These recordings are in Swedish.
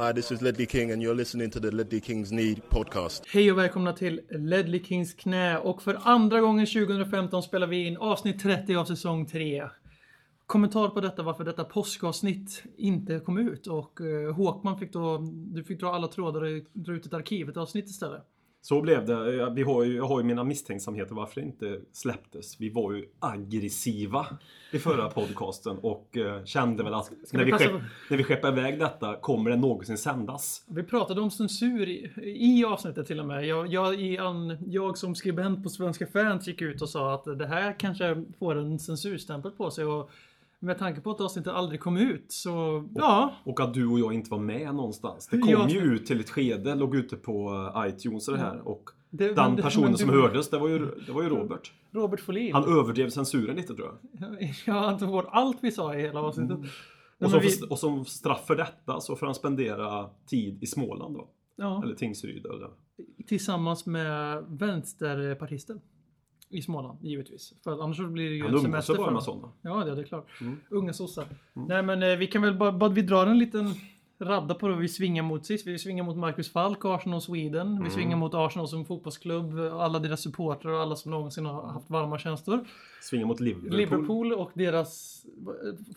Hi, this is Ledley King and you're listening to the Ledley Kings Need podcast. Hej och välkomna till Ledley Kings knä och för andra gången 2015 spelar vi in avsnitt 30 av säsong 3. Kommentar på detta varför detta påskavsnitt inte kom ut och eh, Håkman fick då, du fick dra alla trådar och dra ut ett arkivet avsnitt istället. Så blev det. Vi har ju, jag har ju mina misstänksamheter varför det inte släpptes. Vi var ju aggressiva i förra podcasten och uh, kände väl att när vi, skepp, när vi skeppade iväg detta, kommer det någonsin sändas? Vi pratade om censur i, i avsnittet till och med. Jag, jag, i an, jag som skribent på Svenska fans gick ut och sa att det här kanske får en censurstämpel på sig. Och med tanke på att avsnittet aldrig kom ut så, ja. Och att du och jag inte var med någonstans. Det kom jag... ju ut till ett skede, låg ute på iTunes och det här. Och det, den det, personen som du... hördes, det var, ju, det var ju Robert. Robert Folin. Han överdrev censuren lite tror jag. Ja, han tog bort allt vi sa i hela avsnittet. Mm. Och, som, vi... och som straff för detta så får han spendera tid i Småland då. Ja. Eller Tingsryd. Eller... Tillsammans med vänsterpartister. I Småland, givetvis. För annars blir det ju Han umgås bara med sådana. Ja, det är klart. Mm. Unga sossar. Mm. Nej men eh, vi kan väl bara, bara vi drar en liten radda på det vi svingar mot sist. Vi svingar mot Marcus Falk, Arsenal Sweden. Mm. Vi svingar mot Arsenal som fotbollsklubb, alla deras supportrar och alla som någonsin har haft varma känslor. Svingar mot Liverpool. Liverpool och deras...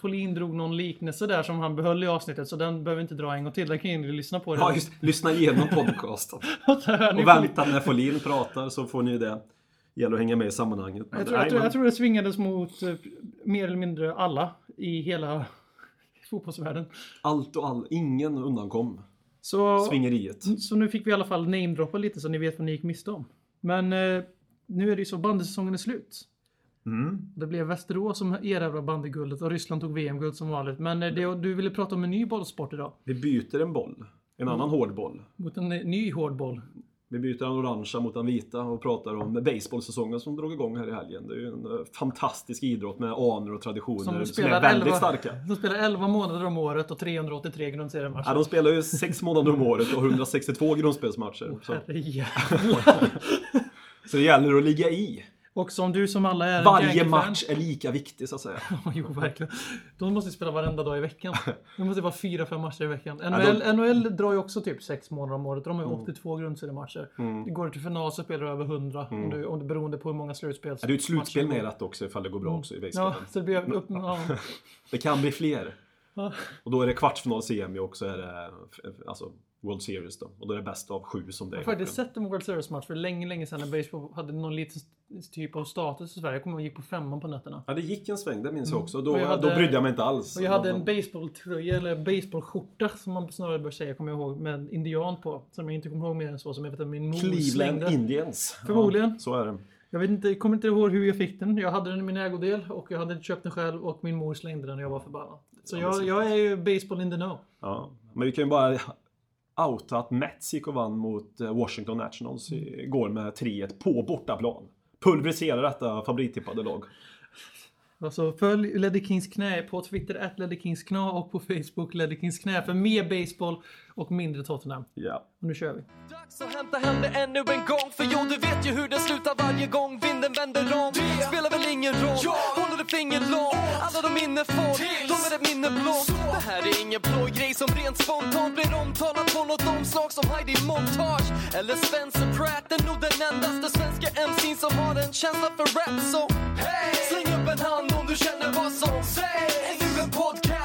Folin drog någon liknelse där som han behöll i avsnittet så den behöver vi inte dra en gång till. Den kan ni lyssna på. Ja, just Lyssna igenom podcasten. och vänta när Folin pratar så får ni det gäller att hänga med i sammanhanget. Jag tror, jag, tror, jag tror det svingades mot eh, mer eller mindre alla i hela fotbollsvärlden. Allt och all, ingen undankom. Så, Svingeriet. Så nu fick vi i alla fall namedroppa lite så ni vet vad ni gick miste om. Men eh, nu är det ju så, bandysäsongen är slut. Mm. Det blev Västerås som erövrade bandyguldet och Ryssland tog VM-guld som vanligt. Men eh, det, du ville prata om en ny bollsport idag. Vi byter en boll. En annan mm. hård boll. Mot en ny hård boll. Vi byter den orangea mot den vita och pratar om baseballsäsongen som drog igång här i helgen. Det är ju en eh, fantastisk idrott med anor och traditioner som, som är väldigt 11, starka. De spelar 11 månader om året och 383 grundseriematcher. Ja, de spelar ju 6 månader om året och 162 grundspelsmatcher. Oh, så det gäller att ligga i. Och som du som alla är Varje match är lika viktig så att säga. jo, verkligen. De måste spela varenda dag i veckan. Det måste vara fyra, fem matcher i veckan. NHL, ja, de... NHL drar ju också typ sex månader om året. De har ju mm. 82 grundseriematcher. Mm. Går du till final så spelar du över 100. Mm. Om du, om du, beroende på hur många slutspel. Ja, det är ju ett slutspel med rätt också ifall det går bra mm. också i baseball. Ja, så det blir upp, ja. det kan bli fler. Och då är det kvartsfinal, semi och så är det alltså, World Series då. Och då är det bäst av sju som det är. Jag har faktiskt sett en World Series-match för länge, länge sedan när baseball hade någon liten typ av status i Sverige. Jag kommer ihåg att gick på femman på nätterna. Ja, det gick en sväng, det minns jag mm. också. Då, jag hade, då brydde jag mig inte alls. Och jag hade en baseballtröja, eller baseballskjorta som man snarare bör säga, kommer jag ihåg, med en indian på. Som jag inte kommer ihåg mer än så, som jag vet att min mor Cleveland slängde. Indians. Förmodligen. Ja, så är det. Jag vet inte, kommer inte ihåg hur jag fick den. Jag hade den i min ägodel och jag hade köpt den själv och min mor slängde den och jag var förbannad. Så jag, jag är ju baseball in the know. Ja, men vi kan ju bara outa att Mets gick och vann mot eh, Washington Nationals igår med 3-1 på bortaplan. Pulverisera detta favorittippade lag. Alltså följ Leddy Kings knä på Twitter, at Leddy Kings knä och på Facebook Leddy Kings knä för mer baseball och mindre Tottenham. Ja. Och nu kör vi. Dags att hämta hem det ännu en gång För jo, du vet ju hur det slutar varje gång vinden vänder om Det spelar väl ingen roll, ja håller långt Alla de minne får, de är ett minne blått Det här är ingen blå grej som rent spontant blir omtalat på något omslag som Heidi Montage Eller Spencer Pratt, är nog den endaste svenska MC'n som har en känsla för rap Så hey! släng upp en hand om du känner vad som sägs. Är en podcast.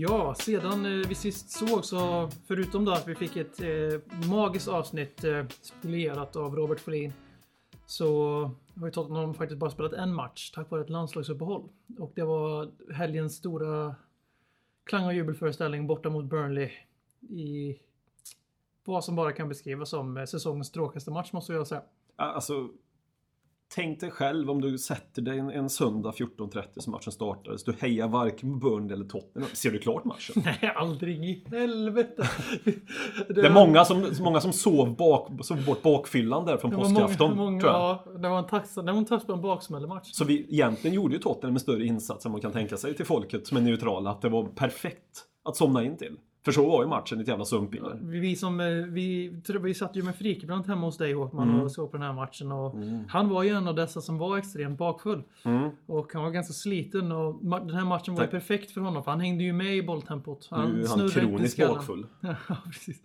Ja, sedan eh, vi sist såg så förutom då att vi fick ett eh, magiskt avsnitt eh, spolierat av Robert Folin så har ju Tottenham faktiskt bara spelat en match tack vare ett landslagsuppehåll. Och det var helgens stora klang och jubelföreställning borta mot Burnley i vad som bara kan beskrivas som eh, säsongens tråkigaste match måste jag säga. Alltså, tänk dig själv om du sätter dig en, en söndag 14.30 som matchen startades. Du hejar varken Burnley eller Tottenham. Ser du klart matchen? Nej, aldrig i helvete. Det är många som, många som sov, bak, sov bort bakfyllan där från det påskafton. många, många, tror jag. ja, det var en taxa, det var en en baksmällematch. Så vi, egentligen gjorde ju Tottenham en större insats än man kan tänka sig till folket som är neutrala. Att det var perfekt att somna in till. För så var ju matchen ett jävla sumpiller. Vi, som, eh, vi, vi satt ju med Frikebrant hemma hos dig Håkman Mm. och såg på den här matchen och han var ju en av dessa som var extremt bakfull. Mm. Och han var ganska sliten och den här matchen var ju perfekt för honom för han hängde ju med i bolltempot. Nu är han kroniskt bakfull. ja, precis.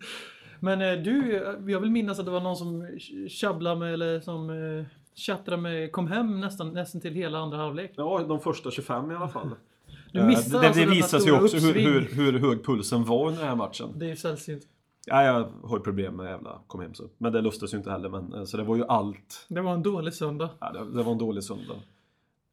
Men eh, du, eh, jag vill minnas att det var någon som tjabblade med eller som eh, tjattrade med, kom hem nästan, nästan till hela andra halvlek. Ja, de första 25 i alla fall. Du Eh, missar det alltså det visar sig också hur, hur, hur hög pulsen var under den här matchen. Det är ju sällsynt. Ja, jag har ju problem med jävla kom hem så. Men det lustas ju inte heller. Men, eh, så det var ju allt. Det var en dålig söndag. Ja, det, det var en dålig söndag.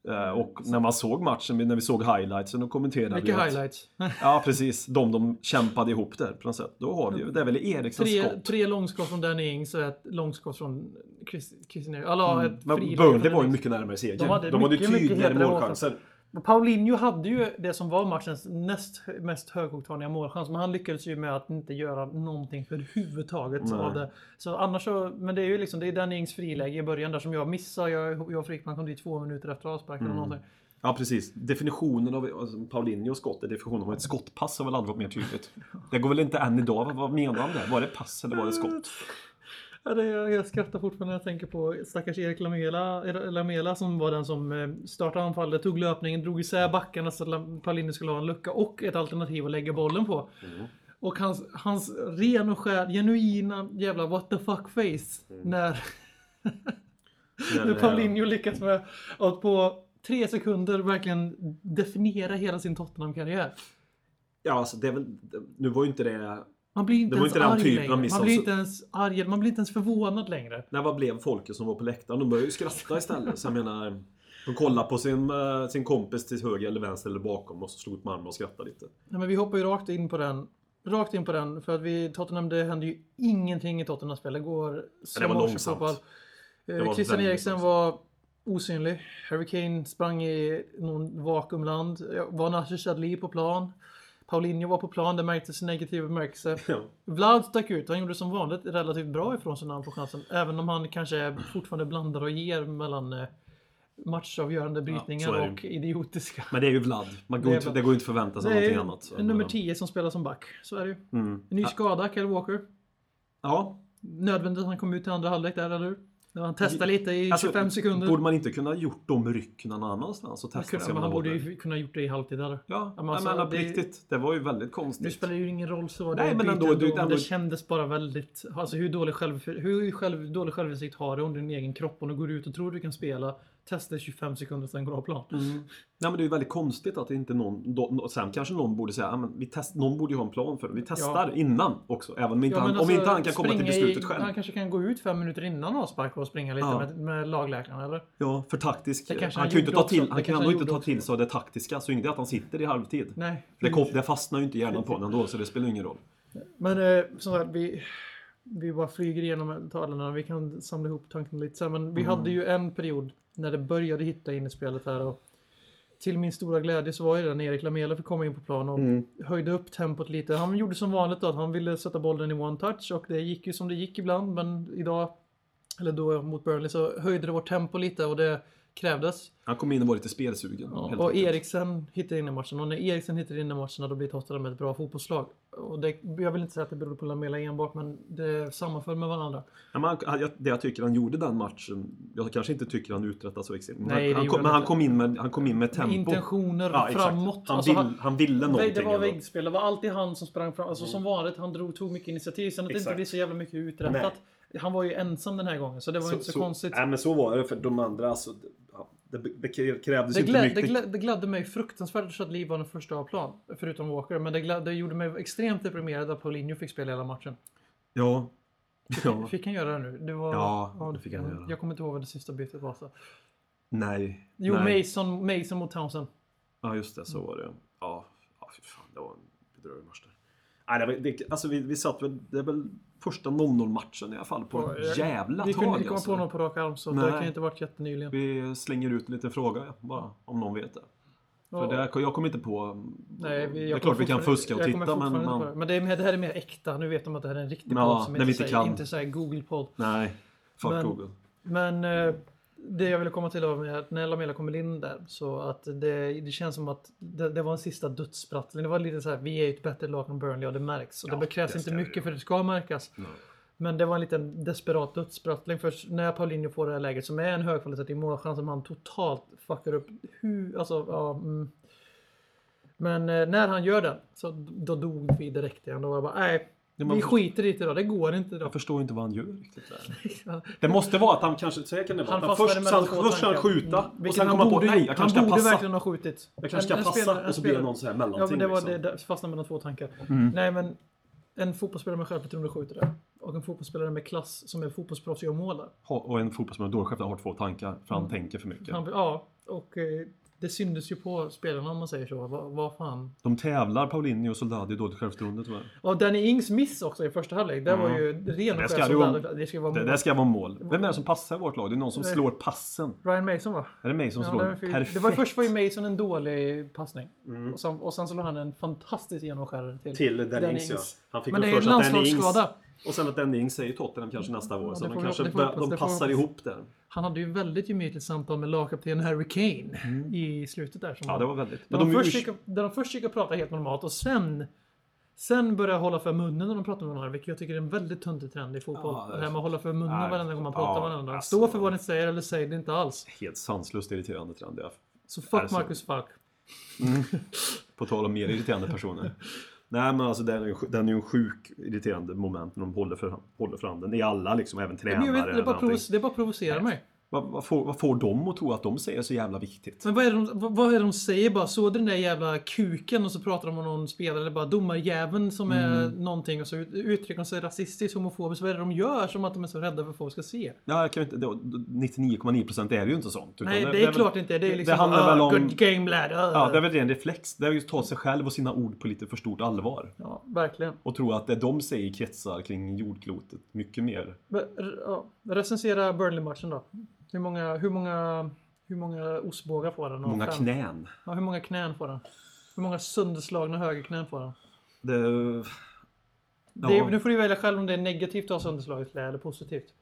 Eh, Och när man såg matchen, när vi såg highlightsen och kommenterade Mycket vi att- highlights. Ja, precis. De de kämpade ihop där på något sätt. Då har vi ju, det är väl Erikssons Tre, skott. tre långskott från Danny Ings och ett långskott från Chris, Christian Eriksson. Ett Men Burnley var ju mycket närmare seger. De De hade hade, mycket, mycket tydligare målchanser. Paulinho hade ju det som var matchens näst mest högoktaniga målchans. Men han lyckades ju med att inte göra någonting överhuvudtaget Nej. av det. Så annars så, men det är ju liksom, det är Danny Ings friläge i början där som jag missar. Jag, jag och Frickman kom dit två minuter efter avsparken Mm. och någonting. Ja, precis. Definitionen av alltså, Paulinhos skott, är definitionen av ett skottpass har väl aldrig varit mer tydligt. Det går väl inte än idag. Vad- Vad menar han där? Var det pass eller var det skott? Ja, det, jag, jag skrattar fortfarande när jag tänker på stackars Erik Lamela, Lamela som var den som eh, startade anfallet, tog löpningen, drog isär backarna så att Paulinho skulle ha en lucka och ett alternativ att lägga bollen på. Mm. Och hans, hans ren och skär, genuina jävla what the fuck face Mm. när, när Paulinho lyckas med att på tre sekunder verkligen definiera hela sin Tottenham-karriär. Ja, alltså det är väl... Nu var ju inte det... Man blir inte Det var ens inte den typen av längre. miss Man blir inte ens arg, man blir inte ens förvånad längre. När vad blev folket som var på läktaren? De började ju skratta istället. Så jag menar... De kollade på sin, eh, sin kompis till höger eller vänster eller bakom och så slog ut med armen och skrattade lite. Nej, men vi hoppar ju rakt in på den. Rakt in på den. För att vi, Tottenham, det händer ju ingenting i Tottenham-spel. Det går som det var långsamt. fotboll. Eh, var Christian Eriksen var osynlig. Harry Kane sprang i någon vakuumland. Var Nasser Chadli på plan? Paulinho var på plan, det märktes i negativ bemärkelse. Ja. Vlad stack ut. Han gjorde som vanligt relativt bra ifrån sig när han får chansen. Även om han kanske fortfarande blandar och ger mellan eh, matchavgörande brytningar ju. och idiotiska. Men det är ju Vlad. Man går Det inte, det går inte förvänta sig Det någonting annat. Så, nummer men- 10 som spelar som back. Så är det ju. Mm. Ny skada, Kyle Walker. Ja. Nödvändigt att han kom ut till andra halvlek där, eller hur? När han testade lite i Alltså, 25 sekunder. Borde man inte kunna gjort de rycken någon annanstans och testa kunde- var borde ju kunna gjort det i halvtid eller? Ja, men alltså, på det- riktigt. Det var ju väldigt Nu konstigt. spelar det ju ingen roll så. Det Nej, men ändå, du- ändå- Det kändes bara väldigt... Alltså hur dålig, själv, hur själv, dålig självinsikt har du om din egen kropp om du går ut och tror du kan spela, testa i 25 sekunder sen går av plan. Mm. Nej men det är ju väldigt konstigt att inte någon... Då, sen kanske någon borde säga, ja, men vi test, någon borde ju ha en plan för det. Vi testar innan också. Även om inte, Ja, han, men om alltså, inte han kan komma till beslutet i, själv. Han kanske kan gå ut fem minuter innan avspark och springa lite Ja. med, med lagläkaren eller? Ja, för taktisk. Han han kan ju inte ta till, han kan ändå inte ta till sig det taktiska. Så inte att han sitter i halvtid. Nej. Det, kom, det fastnar ju inte i hjärnan på honom ändå, så det spelar ingen roll. Men eh, som sagt, vi, vi bara flyger igenom talen. Vi kan samla ihop tanken lite sen. Men vi Mm. hade ju en period när det började hitta in i spelet här. Och till min stora glädje så var ju det när Erik Lamela fick komma in på plan och Mm. höjde upp tempot lite. Han gjorde som vanligt då att han ville sätta bollen i one touch och det gick ju som det gick ibland. Men idag, eller då mot Burnley, så höjde det vårt tempo lite och det krävdes. Han kom in och var lite spelsugen. Ja, och. Eriksen hittade in i matchen och när Eriksen hittar in i matchen då blir Tottenham ett bra fotbollslag. Och det, jag vill inte säga att det beror på Lamela enbart men det sammanföll med varandra. Ja, men han, det jag tycker han gjorde den matchen, jag kanske inte tycker han uträttade så extremt. Men Nej, han, kom, men han kom in med, han kom in med tempo. Intentioner Ja, framåt. Han, Alltså, vill, han- ville någonting. det var väggspel. Det var alltid han som sprang fram. Alltså som vanligt, han drog, tog mycket initiativ. Sen att det inte blev så jävla mycket uträttat. Han var ju ensam den här gången så det var inte så, konstigt. Nej men så var det för de andra. Alltså, det, ja, det, det krävdes Det, inte glad, mycket. det, glad, det gladde mig fruktansvärt att Lee var den första av plan. Förutom Walker. Men det, glad, det gjorde mig extremt deprimerad att Paulinho fick spela hela matchen. Ja. ja. Fick han göra det nu? Det var, Ja, det fick han göra. Jag kommer inte ihåg vad det sista bytet var. Så. Nej. Jo, nej. Mason, Mason mot Townsend. Ja just det, så var det. Ja, ja fy fan. Det var en bedrövlig match där. Nej, det, det, alltså vi, vi satt väl, det är väl första 0-0 matchen i alla fall på Ja, jag- jävla Vi kunde tag inte komma alltså. på någon på rak arm, så Nej. det kan ju inte varit jättenyligen. Vi slänger ut en liten fråga bara, om någon vet det. För det, jag kommer inte på... Nej, vi, det är klart vi kan fuska och titta men... Man, det. Men det, är, det här är mer äkta. Nu vet de att det här är en riktig Ja, podd som inte, vi inte säger, kan. inte säger Google-podd. nej, fuck Men- Google. Men eh, det jag ville komma till var att när Lamela kommer in där så att det, det känns som att det, det var en sista dödsprattling. Det var lite så här, vi är ett bättre lag än Burnley och det märks. Och Ja, det krävs inte mycket det för det ska märkas. Nej. Men det var en liten desperat dödsprattling för när Paulinho får det här läget som är en högkvalitativ målchans som han totalt fuckar upp. Hur, alltså, ja, mm. Men eh, när han gör den så då dog vi direkt igen. Då var jag bara, nej, man- vi skiter i det idag. Det går inte Jag idag. förstår inte vad han gör riktigt där. Ja. Det måste vara att han kanske, så här kan det vara. Han Han först ska han, han skjuta Mm. och sen han komma på borde- nej, jag kanske Han ska borde passa. verkligen ha skjutit. Jag kanske ska En- passa spelare- och så blir det någon så här Ja, mellanting. men det var liksom. det, fastnade mellan två tankar. Mm. Nej, men en fotbollsspelare med självförtroende skjuter det. Och en fotbollsspelare med klass som är fotbollsproffs gör mål där. Och en fotbollsspelare med dålig självförtroende har två tankar för han Mm. tänker för mycket. Han, ja, och eh, det syntes ju på spelarna om man säger så. Vad, vad fan. De tävlar Paulinho och Soldado i dåligt självförtroende tyvärr. Och Danny Ings miss också i första halvlek. Det var Mm. ju ren och Det skär ska ju vara. Det ska ju vara Det mål. ska vara mål. Vem är det som passar i vårt lag? Det är någon som slår passen. Ryan Mason va? Är det mig som Ja, slår? det. Perfekt. det var först var ju Mason en dålig passning. Mm. Och, sen, och sen så lade han en fantastisk genomskärare till, Till Danny Ings ja. Han fick Men det är att Danny Ings... Och sen att Danny Ings säger Tottenham kanske nästa år. Ja, så det de vi- kanske det hoppas, de det vi passar ihop där. Han hade ju väldigt gemytligt samtal med lagkapten Harry Kane i slutet där. Som Mm. Ja, det var väldigt. Där Men de, de först gick, där de först gick och pratade helt normalt och sen Sen började hålla för munnen när de pratar med varandra, vilket jag tycker är en väldigt töntig trend i fotboll. Ja, det här med att hålla för munnen Nej, varenda gång man pratar ja, med varandra. alltså. Stå för vad ni säger eller säg det inte alls. Helt sanslöst irriterande trend. Ja. Så fuck Alltså. Marcus Falk. På tal om mer irriterande personer. Nej men alltså den är, ju- den är ju en sjuk irriterande moment när de håller, för, håller fram den. I alla liksom, även Men tränare. jag vet, det, bara någonting. provo- det bara provocerar mig. Vad, vad, får, vad får de att tro att de säger så jävla viktigt? Men vad är, det de, vad, vad är det de säger bara? Såg du den där jävla kuken och så pratar de om någon spelare bara domarjäveln som är Mm. någonting och så ut- uttrycker de sig rasistiskt, homofobiskt. Vad är det de gör som att de är så rädda för att folk ska se? Ja, jag kan ju inte, det- 99,9% är det ju inte sånt. Nej, det, väl- är klart inte. Det är liksom handlar väl "Ah, om- good game lad. ah." Ja, det är väl en reflex. Det är ju att ta sig själv och sina ord på lite för stort allvar. ja, verkligen. Och tro att det de säger kretsar kring jordklotet mycket mer. Ja, recensera Burnley-matchen då. Hur många, hur många, hur många ostbågar får den? Hur många fem? knän. Ja, hur många knän får den? Hur många sönderslagna högerknän får den? Det... Det, Ja. nu får du välja själv om det är negativt att ha sönderslaget knä eller positivt.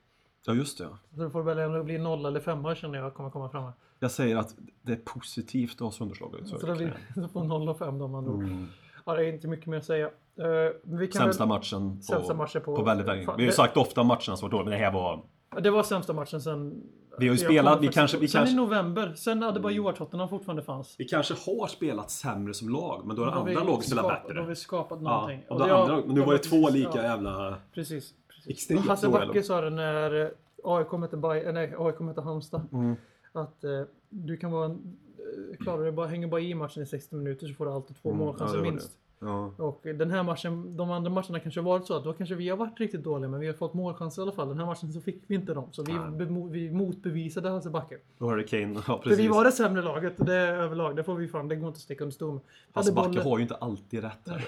ja, just det. Så du får välja om det blir nolla eller femma känner jag kommer komma fram här. Jag säger att det är positivt att ha sönderslaget. Så det blir så får noll och fem då man då. Mm. Ja, det är inte mycket mer att säga. Uh, vi kan Sämsta väl, matchen på, Sämsta matchen på- på väldigt länge. Vi har ju det- sagt ofta matcherna som varit dåliga, men det här var... det var sämsta matchen sen... Vi har ju jag spelat, vi kanske- vi sen kanske- i november, sen hade bara Joar Tottenham fortfarande fanns. Vi kanske har spelat sämre som lag, men då har andra lag spelat bättre. Då har vi skapat Ja, någonting. och det andra, men nu var det två lika ja, jävla... Precis. precis. Hasse Backe sa det när eh, AIK mötte, Bay- eh, nej, AIK mötte Halmstad. Mm. Att eh, du kan vara... en- eh, Klarar du bara, hänger bara i matchen i 60 minuter så får du alltid två Mm, målchanser ja, det minst. Ja. Och den här matchen, de andra matcherna kanske har varit så att då kanske vi har varit riktigt dåliga men vi har fått målchanser i alla fall. Den här matchen så fick vi inte dem. Så vi, bemo, vi motbevisade Hasse Backe. Då det Kane, ja För precis. vi var det sämre laget det är överlag. Det får vi fan, det går inte att sticka under stol. Hasse Backe bollen- har ju inte alltid rätt heller.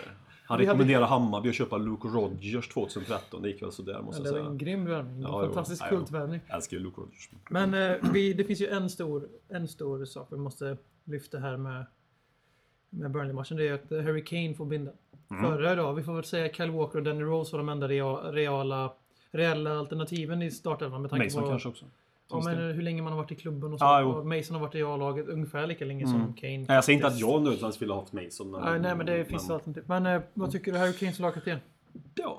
Han rekommenderar Hammarby att köpa Luke Rogers 2013. Det gick väl sådär måste Ja, jag det var en säga. grym värvning. Ja, fantastisk kultvärvning. Jag älskar ju Luke Rogers. Men eh, vi, det finns ju en stor, en stor sak vi måste lyfta här med, med Burnley-matchen. Det är att eh, Harry Kane får binda. Mm. Förra då, vi får väl säga Kyle Walker och Danny Rose var de enda rea- reala, reella alternativen i startelvan Mason på kanske också. ja, men, hur länge man har varit i klubben och så. Jo. och Mason har varit i A-laget ungefär lika länge Mm. som Kane. Jag säger inte att jag nödvändigtvis ville ha haft Mason. Men, Nej, nej men det finns alternativ. Men eh, vad tycker du Harry Kane som lagkapten? Ja.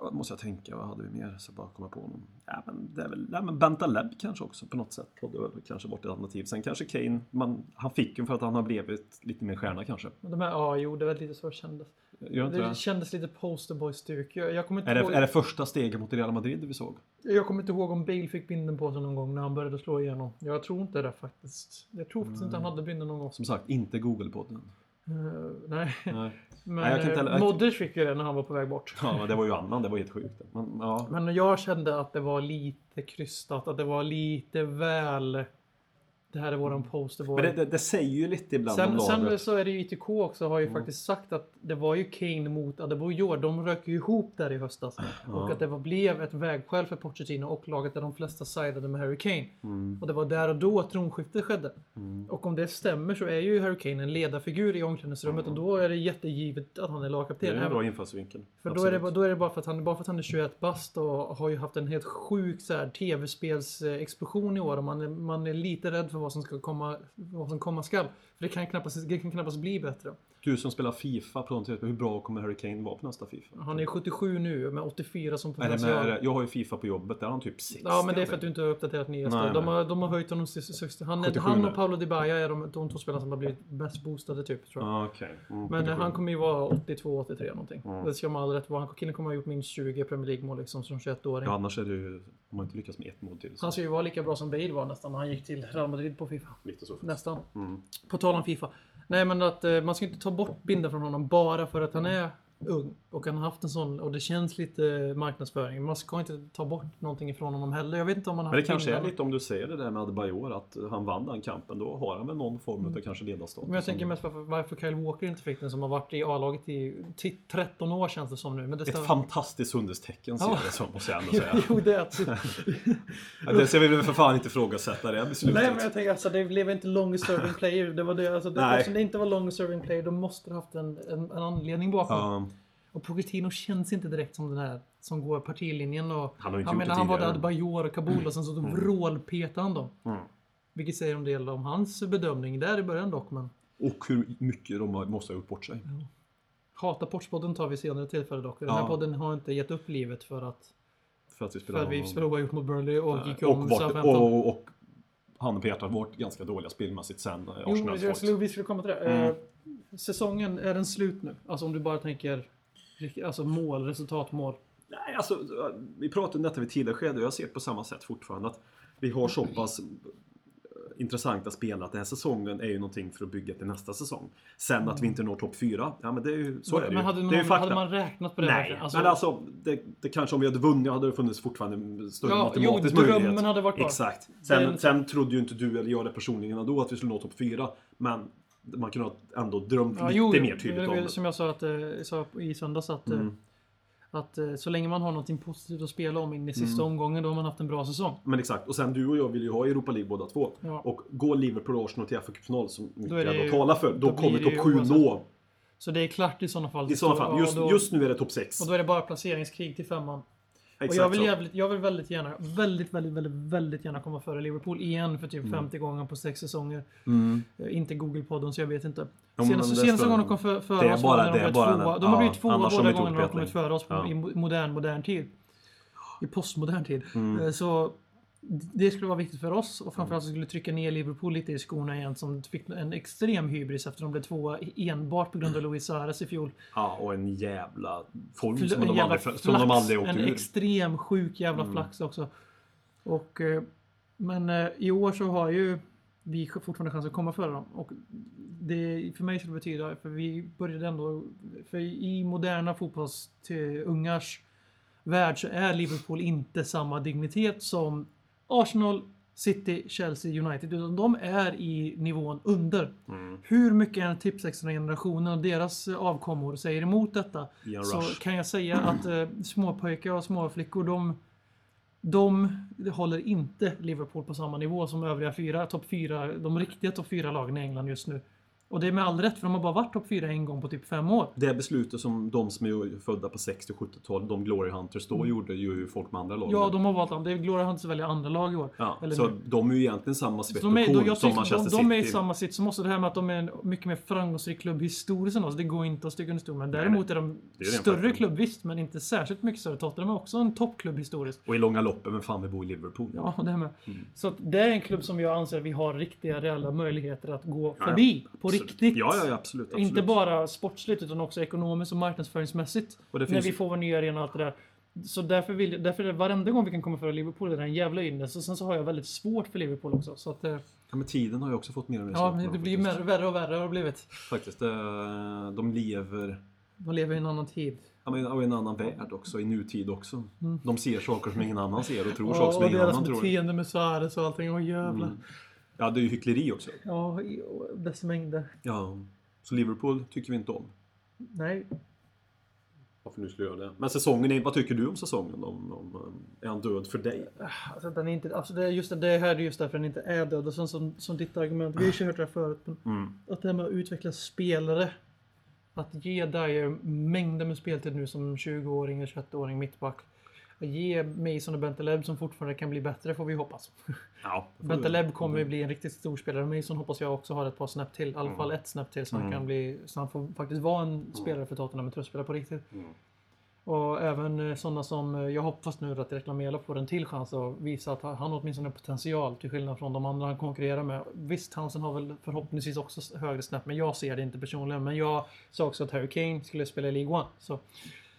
Ja, måste jag tänka. Vad hade vi mer? Så bara komma på någon. Ja, men det är väl, ja, men Bentaleb kanske också på något sätt. Hade väl kanske varit ett alternativ. Sen kanske Kane, man, han fick ju för att han har blivit lite mer stjärna kanske. De här, ja, jo, det var lite så det kändes. Gör inte Det det? kändes lite posterboy-stuk. Jag, jag, kommer inte Är ihåg, det, är det första steget mot Real Madrid vi såg? jag kommer inte ihåg om Bale fick binden på sig någon gång när han började slå igenom. Jag tror inte det faktiskt. Jag tror faktiskt inte han hade binden någon gång. Som sagt, inte Google-podden. Eh, nej, Nej. men Nej, inte eh, Modric fick ju det när han var på väg bort. Ja, men det var ju annan. Det var helt sjukt. Men, ja. Men jag kände att det var lite krystat, att det var lite väl det här är våran poster boy. Men det, det, det säger ju lite ibland Sen, om sen laget. så är det ju ITK också har ju Mm. faktiskt sagt att det var ju Kane mot Adebayor. De rök ju ihop där i höstas. Och att det var, blev ett vägskäl för Pochettino och laget där de flesta sidade med Harry Kane. Mm. Och det var där och då tronskiftet skedde. Och om det stämmer så är ju Harry Kane en ledarfigur i omklädningsrummet och då är det jättegivet att han är Det lagkapten. är en bra infallsvinkel. för då är, det, då är det bara för att han, bara för att han är 21 bast och har ju haft en helt sjuk tv-spelsexplosion i år. Och man man är lite rädd för vad som, ska komma, vad som komma skall. För det kan knappast, det kan knappast bli bättre. Du som spelar Fifa på något hur bra kommer Harry Kane vara på nästa Fifa? Han är 77 nu med 84 som potential. jag har ju Fifa på jobbet, där är han typ 60. Ja, men det är för att du inte har uppdaterat nyheter. De har, de har höjt honom till 60. Han, är, 77 han och Paolo Di Baia är de, de två spelarna som har blivit bäst boostade typ. Tror jag. Ah, okej. Mm, Men 77. han kommer ju vara 82-83 någonting. Mm. Det ska man all rätt vara. Killen kommer ha gjort minst 20 Premier League-mål liksom som 21-åring. Ja, annars är det ju... De har inte lyckats med ett mål till. Så. Han ska ju vara lika bra som Bale var nästan när han gick till Real Madrid på Fifa. Nästan. Mm. På tal om Fifa. Nej men att eh, man ska inte ta bort bilden från honom bara för att han är ung. Och han har haft en sån, och det känns lite marknadsföring. Man ska inte ta bort någonting ifrån honom heller. Jag vet inte om han har Men det kanske är bilden. lite om du säger det där med Adebayor, att han vann den kampen. Då har han väl någon form av kanske ledarstatus. Men jag tänker mest varför, varför Kyle Walker inte fick den som har varit i A-laget i t- 13 år känns det som nu. Men det Ett fantastiskt sundhetstecken ser Ja. jag det som, måste jag ändå säga. jo, det är. Ja, det ska vi väl för fan inte ifrågasätta det beslutet. Nej men jag tänker alltså det blev inte long serving player. Det var det, alltså, det, eftersom det inte var long serving player då måste det haft en, en, en anledning bakom. Ja, Och Pochettino känns inte direkt som den här som går partilinjen och... Han har inte jag gjort menar, det han var där Bajor och Kabul och sen så vrålpetade han dem. Mm. Vilket säger en del om hans bedömning där i början dock men... Och hur mycket de måste ha gjort bort sig. Hata Portspodden tar vi senare tillfälle dock. Den här Ja. podden har inte gett upp livet för att... För att vi För spelar att vi spelade oavgjort mot Burnley och gick och, om vart, Southampton. och, och han Peter har varit ganska dåliga spelmässigt sen eh, Jo, Arsenal jag skulle, vi skulle komma till det. Mm. Eh, säsongen, är den slut nu? Alltså om du bara tänker alltså mål, resultatmål. Nej, alltså, vi pratade om detta vid tidigare skede och jag ser på samma sätt fortfarande. Att vi har så pass eh, intressanta spel att den här säsongen är ju någonting för att bygga till nästa säsong. Sen att vi inte når topp 4, ja men det är ju, så är det men ju. hade, det man, är ju fakta. hade man räknat på det? Nej, verkligen? men alltså det, det kanske om vi hade vunnit hade det funnits fortfarande större Ja, matematisk jo, möjlighet. hade varit kvar. Exakt. Sen, sen trodde ju inte du eller jag det personligen då att vi skulle nå topp 4. Men man kunde ha ändå drömt Ja, lite jo, mer tydligt om det. Som jag sa, att, eh, sa i söndags att, eh, Mm. att eh, så länge man har någonting positivt att spela om in i sista Mm. omgången, då har man haft en bra säsong. Men exakt, och sen du och jag vill ju ha Europa League båda två. Ja. Och går Liverpool och Arsenal till FA-cupfinal som Då är mycket ändå talar för, då, då kommer det topp ju 7 oavsett. nå. Så det är klart i sådana fall. I sådana fall. Just, då, just nu är det topp 6. och då är det bara placeringskrig till femman. Exakt och jag vill, jävligt, jag vill väldigt gärna, väldigt, väldigt, väldigt, väldigt gärna komma före Liverpool igen för typ 50 gånger på sex säsonger. Mm. Eh, Inte Google-podden, så jag vet inte. men Senaste, gången de kom för, före är oss bara- var när de bara tvåa. De har ja, blivit tvåa båda gångerna de har kommit före oss Ja. i mo- modern, modern tid. I postmodern tid. Mm. Eh, Så det skulle vara viktigt för oss och framförallt så skulle trycka ner Liverpool lite i skorna igen som fick en extrem hybris efter de blev tvåa enbart på grund av Luis Suarez i fjol. Ja, och en jävla form Fl- som, de jävla aldrig, som de aldrig åkt En ur. extrem sjuk jävla Mm. flax också. Och, eh, men eh, i år så har ju vi fortfarande chans att komma före dem. Och det för mig skulle betyda, för vi började ändå, för i moderna fotbolls till ungars värld så är Liverpool inte samma dignitet som Arsenal, City, Chelsea, United. Utan de är i nivån under. Mm. Hur mycket än tipsextra-generationen och deras eh, avkommor säger emot detta så Rush. kan jag säga att eh, småpojkar och småflickor de, de håller inte Liverpool på samma nivå som övriga fyra, topp fyra, de riktiga topp fyra lagen i England just nu. Och det är med all rätt för de har bara varit topp fyra en gång på typ fem år. Det beslutet som de som är födda på 60 och 70-tal, de Glory Hunters då gjorde ju folk med andra lag. Mm. Ja, de har valt dem. Det är Gloria Hunters välja andra lag i år. Ja, Eller så nu. de är ju egentligen samma svett de, är, och de, korn som Manchester de, de är i samma sitt som också det här med att de är en mycket mer framgångsrik klubb historiskt än oss. Det går inte att sticka under stol med. Nej, Däremot är de Det är större klubb visst, men inte särskilt mycket större. Tottenham är också en toppklubb historiskt. Och i långa loppet, men fan vi bor i Liverpool. Ja, det med. Mm. Så det är en klubb som jag anser att vi har riktiga, reella möjligheter att gå Ja, förbi. På riktigt. Ja, ja, absolut. absolut. Inte bara sportsligt utan också ekonomiskt och marknadsföringsmässigt. Och När vi ju- får vår nya arena och allt det där. Så därför, vill, därför är varenda gång vi kan komma före Liverpool är det en jävla ynnest. Och sen så har jag väldigt svårt för Liverpool också. Så att, eh, Ja, men tiden har ju också fått mer och mer ja, men det dem, blir mer, värre och värre har det blivit. Faktiskt. eh, De lever De lever i en annan tid. ja, men, och i en annan värld också, i nutid också. De ser saker som ingen annan ser och tror Ja, saker som och ingen deras annan tror. beteende med Suarez och allting. Åh jävlar. Mm. Ja, det är ju hyckleri också. Ja, i dess mängder. Ja. Så Liverpool tycker vi inte om. Nej, Varför nu skulle jag göra det. Men säsongen, är, vad tycker du om säsongen? Om, om, är han död för dig? alltså, den är inte, alltså det, är just det, det här är just därför den inte är död. Och sen som, som ditt argument, vi har ju hört det här förut. Men Mm. Att det här med att utveckla spelare. Att ge Dyer mängder med speltid nu som 20-åring och 21-åring mittback. Att ge Mason och Bentaleb som fortfarande kan bli bättre får vi hoppas. Ja. Bentaleb kommer ju bli en riktigt stor spelare. Mason hoppas jag också har ett par snäpp till. I alla Mm. fall ett snäpp till så han kan bli... Så han får faktiskt vara en spelare för Tottenham, en tröstspelare på riktigt. Mm. Och även sådana som, eh, jag hoppas nu att Reklamela får en till chans att visa att han åtminstone har potential till skillnad från de andra han konkurrerar med. Visst, Townsend har väl förhoppningsvis också högre snäpp, men jag ser det inte personligen. Men jag sa också att Harry Kane skulle spela i League One. Så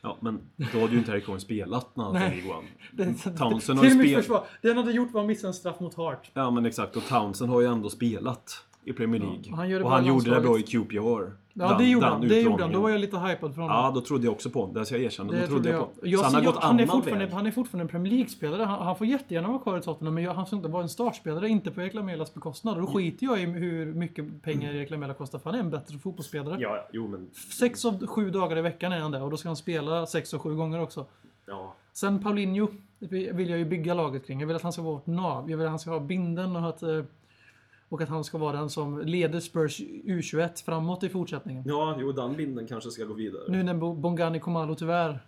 Ja, men då hade ju inte Harry Kane spelat när han var i. League Townsend har ju spelat... det han hade gjort var att missa en straff mot Hart. Ja, men exakt. Och Townsend har ju ändå spelat i Premier League. han gör det och han gjorde det bra i. QPR. Ja, Den- det gjorde han. Det gjorde han. Då var jag lite hypad från Ja, då trodde jag också på honom. Det jag erkänna. Det Då trodde jag, på jag. Så han har gått han, är fortfarande, väg. han är fortfarande en Premier League-spelare. Han, han får jättegärna vara kvar i Tottenham, men jag, han ska inte vara en startspelare. Inte på Erik Lamelas bekostnad. Då skiter jag i hur mycket pengar Erik Lamela kostar, för han är en bättre fotbollsspelare. Ja, ja, jo men... Sex av sju dagar i veckan är han det och då ska han spela sex av sju gånger också. Ja. Sen Paulinho vill jag ju bygga laget kring. Jag vill att han ska vara vårt nav. Jag vill att han ska ha binden och att, eh, och att han ska vara den som leder Spurs U21 framåt i fortsättningen. Ja, jo, den binden kanske ska gå vidare. Nu när Bo- Bongani Komalo tyvärr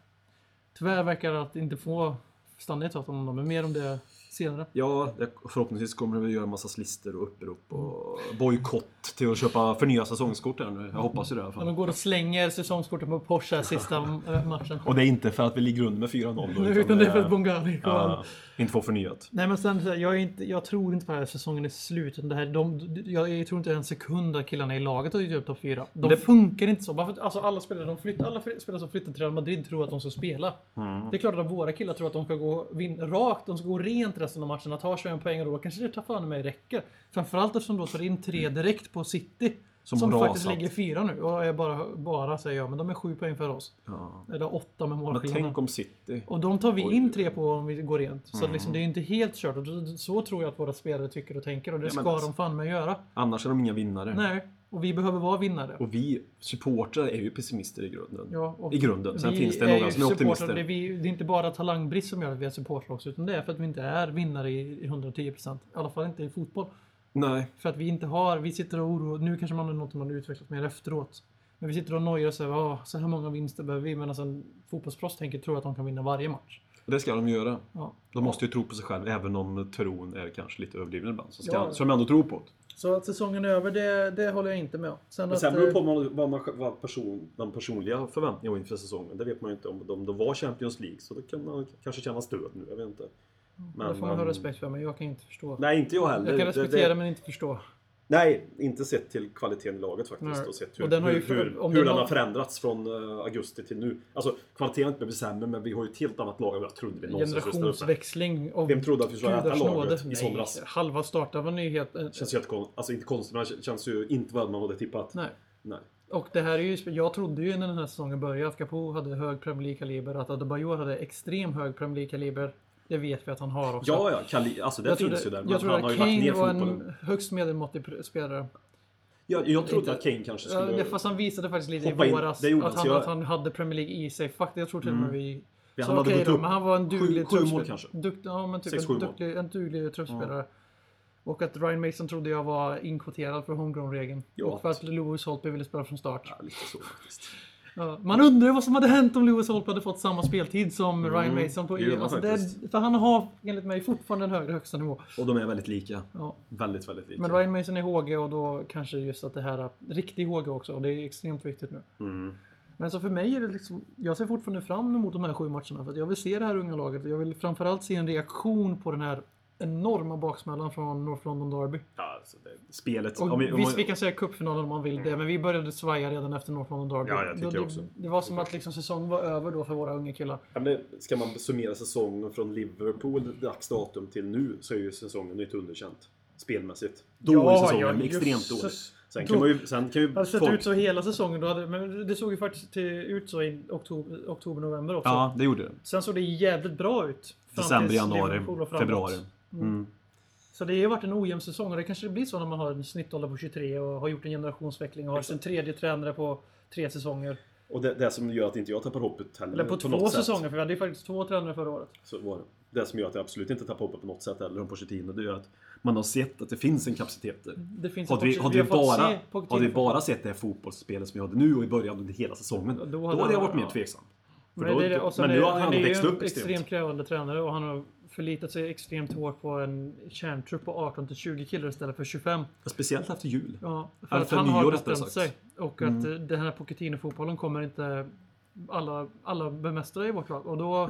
Tyvärr verkar att inte få stanna i Tottenham men mer om det senare. Ja, förhoppningsvis kommer att göra en massa listor och upprop och bojkott till att köpa förnya säsongskort här nu. Jag hoppas ju det i alla Ja, fall. de går och slänger säsongskorten på Porsche sista eh, matchen. Och det är inte för att vi ligger under med 4-0 då, Utan det är för att Bongani ja, inte får förnyat. Nej men sen, jag, inte, jag tror inte på det här säsongen är slut. utan Det här, de, jag, jag tror inte en sekund att killarna i laget har gjort upp topp 4. De Det- funkar inte så. Alltså, alla, spelare, de flytt, alla spelare som flyttar till Real Madrid tror att de ska spela. Mm. Det är klart att våra killar tror att de ska gå vin, rakt, de ska gå rent resten av matcherna, ta 21 poäng och då kanske det tar fan mig räcker. Framförallt eftersom de tar in tre direkt på City. Som Som, faktiskt ligger fyra nu och är bara, bara säger jag, men de är sju poäng för oss. Ja. Eller åtta med Men målskillnaden. tänk om City... Och de tar vi in tre på om vi går rent. Så Mm. liksom, det är inte helt kört. Och så tror jag att våra spelare tycker och tänker och det Ja, men ska alltså- de fan med göra. Annars är de inga vinnare. Nej, och vi behöver vara vinnare. Och vi supportrar är ju pessimister i grunden. Ja, I grunden. Sen finns det är några som är optimister. Det är, vi, det är inte bara talangbrist som gör att vi är supportrar också, utan det är för att vi inte är vinnare i i 110%. I alla fall inte i fotboll. Nej. För att vi inte har, vi sitter och oroar, nu kanske man har något man har utvecklat mer efteråt. Men vi sitter och nojar och säger "Åh, så här många vinster behöver vi. Medan en fotbollsproffs tänker tro att de kan vinna varje match. Det ska de göra. Ja. De måste ju tro på sig själv, även om tron är kanske lite överdriven ibland. Så ska, Ja. så de ändå tro på det. Så att säsongen är över, det, det håller jag inte med om. Sen Men att, sen beror det eh, på vad, man, vad person, de personliga förväntningarna inför säsongen. Det vet man ju inte om de, de var Champions League. Så då kan man kanske känna stöd nu. Jag vet inte. Men, det får man ha men- respekt för, men jag kan inte förstå. Nej, inte jag heller. jag kan Det- respektera det, men inte förstå. Nej, inte sett till kvaliteten i laget faktiskt. Nej. Och sett hur, Och den har ju- hur, hur, hur den den har- har förändrats från eh, augusti till nu. Alltså, kvaliteten har inte blivit sämre, men vi har ju ett helt annat lag än vad jag trodde vi någonsin skulle. Generationsväxling. Vem trodde att vi skulle äta laget i somras? Halva starten ju helt... eh, Känns ju jättekonstigt. Alltså inte konstigt, men det känns ju inte vad man hade tippat. Nej. Nej. Och det här är ju... Jag trodde ju när den här säsongen började att Capo hade hög Premier League-kaliber. Att Adebayor hade extrem hög Premier League-kaliber. Det vet vi att han har också. Ja, ja, Kali, alltså det jag finns trodde, ju där. Jag trodde att Kane var en högst medelmåttig spelare. Jag, jag trodde att Kane kanske Ja, skulle... det, fast han visade faktiskt lite i in. våras Det gjorde att, han, jag- att han hade Premier League i sig. Faktiskt, jag tror till och med vi... Ja, Så han hade okej gått upp men han var en duglig sju, sju mål kanske. Dukt, ja, men typ Sex, en, duktig, en duglig truppspelare. Och att Ryan Mason trodde jag var inkvoterad för homegrown-regeln. Ja. Och för att Lewis Holtby ville spela från start. Ja, lite så faktiskt. Man undrar ju vad som hade hänt om Lewis Holtby hade fått samma speltid som Ryan Mason på gör man alltså, det, För han har enligt mig fortfarande en högre högsta nivå. Och de är väldigt lika. Ja. Väldigt, väldigt lika. Men Ryan Mason är HG och då kanske just att det här riktig HG också. Och det är extremt viktigt nu. Mm. Men så för mig är det liksom, jag ser fortfarande fram emot de här sju matcherna. För att jag vill se det här unga laget. Jag vill framförallt se en reaktion på den här enorma baksmällan från North London Derby. Ja, alltså det, spelet... Och om vi, om visst, man- vi kan säga cupfinalen om man vill det, men vi började svaja redan efter North London Derby. Ja, jag tycker det, också. Det, det var som att liksom säsongen var över då för våra unga killar. Ja, men ska man summera säsongen från Liverpool dags datum till nu så är ju säsongen lite underkänt. Spelmässigt. Dålig säsongen, extremt dålig. Sen kan, Då- man ju, sen kan ju Det hade sett folk... ut så hela säsongen. Då hade, men det såg ju faktiskt till, ut så i oktober, oktober november också. Ja, det gjorde det. Sen såg det jävligt bra ut. December, januari, februari. Mm. Så det har varit en ojämn säsong och det kanske blir så när man har en snittålder på 23 och har gjort en generationsväxling och har sin tredje tränare på tre säsonger. Och det, det som gör att inte jag tappar hoppet heller Eller på, två något sätt, säsonger, för vi hade ju faktiskt två tränare förra året. Så var det. det som gör att jag absolut inte tappar hoppet på något sätt heller om Pochettino, det är att man har sett att det finns en kapacitet där. Det finns Hade vi, hade vi, fått bara, se hade vi bara sett det här fotbollsspelet som vi hade nu och i början under hela säsongen, Då då hade hade, jag han- varit mer tveksam. Men, då, det är men är, nu har han han ändå är växt ju upp en extremt. extremt krävande tränare och han har förlitat sig extremt hårt på en kärntrupp på 18 till 20 killar istället för 25. Speciellt efter jul. Ja, för Eller att han har bestämt sig. Och att eh, den här Pochettino-fotbollen kommer inte alla, alla bemästra i vårt lag. Och då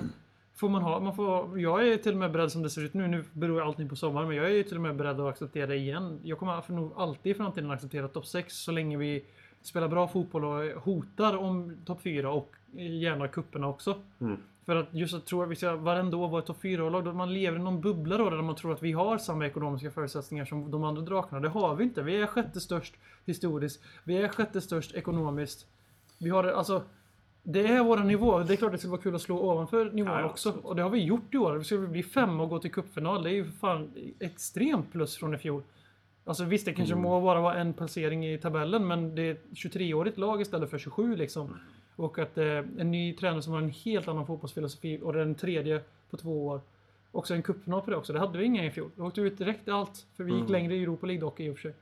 får man ha, man får, jag är till och med beredd som det ser ut nu, nu beror allting på sommaren, men jag är till och med beredd att acceptera det igen. Jag kommer nog alltid i framtiden acceptera topp 6 så länge vi spelar bra fotboll och hotar om topp 4 och gärna kupperna också. Mm. För att just att tro att vi ska varenda år vara ett topp 4-lag, då man lever i någon bubbla då där man tror att vi har samma ekonomiska förutsättningar som de andra drakarna. Det har vi inte. Vi är sjätte störst historiskt. Vi är sjätte störst ekonomiskt. Vi har alltså... Det är vår nivå. Det är klart det skulle vara kul att slå ovanför nivån Ja, också. Och det har vi gjort i år. Vi skulle bli fem och gå till cupfinal. Det är ju fan extremt plus från i fjol. Alltså visst, det kanske Mm. må bara vara en placering i tabellen, men det är ett 23-årigt lag istället för 27 liksom. Och att eh, en ny tränare som har en helt annan fotbollsfilosofi och den tredje på två år. Också en cupfinal på det också. Det hade vi inga i fjol. Vi åkte ut direkt i allt. För vi gick Mm. längre i Europa League dock i och för sig.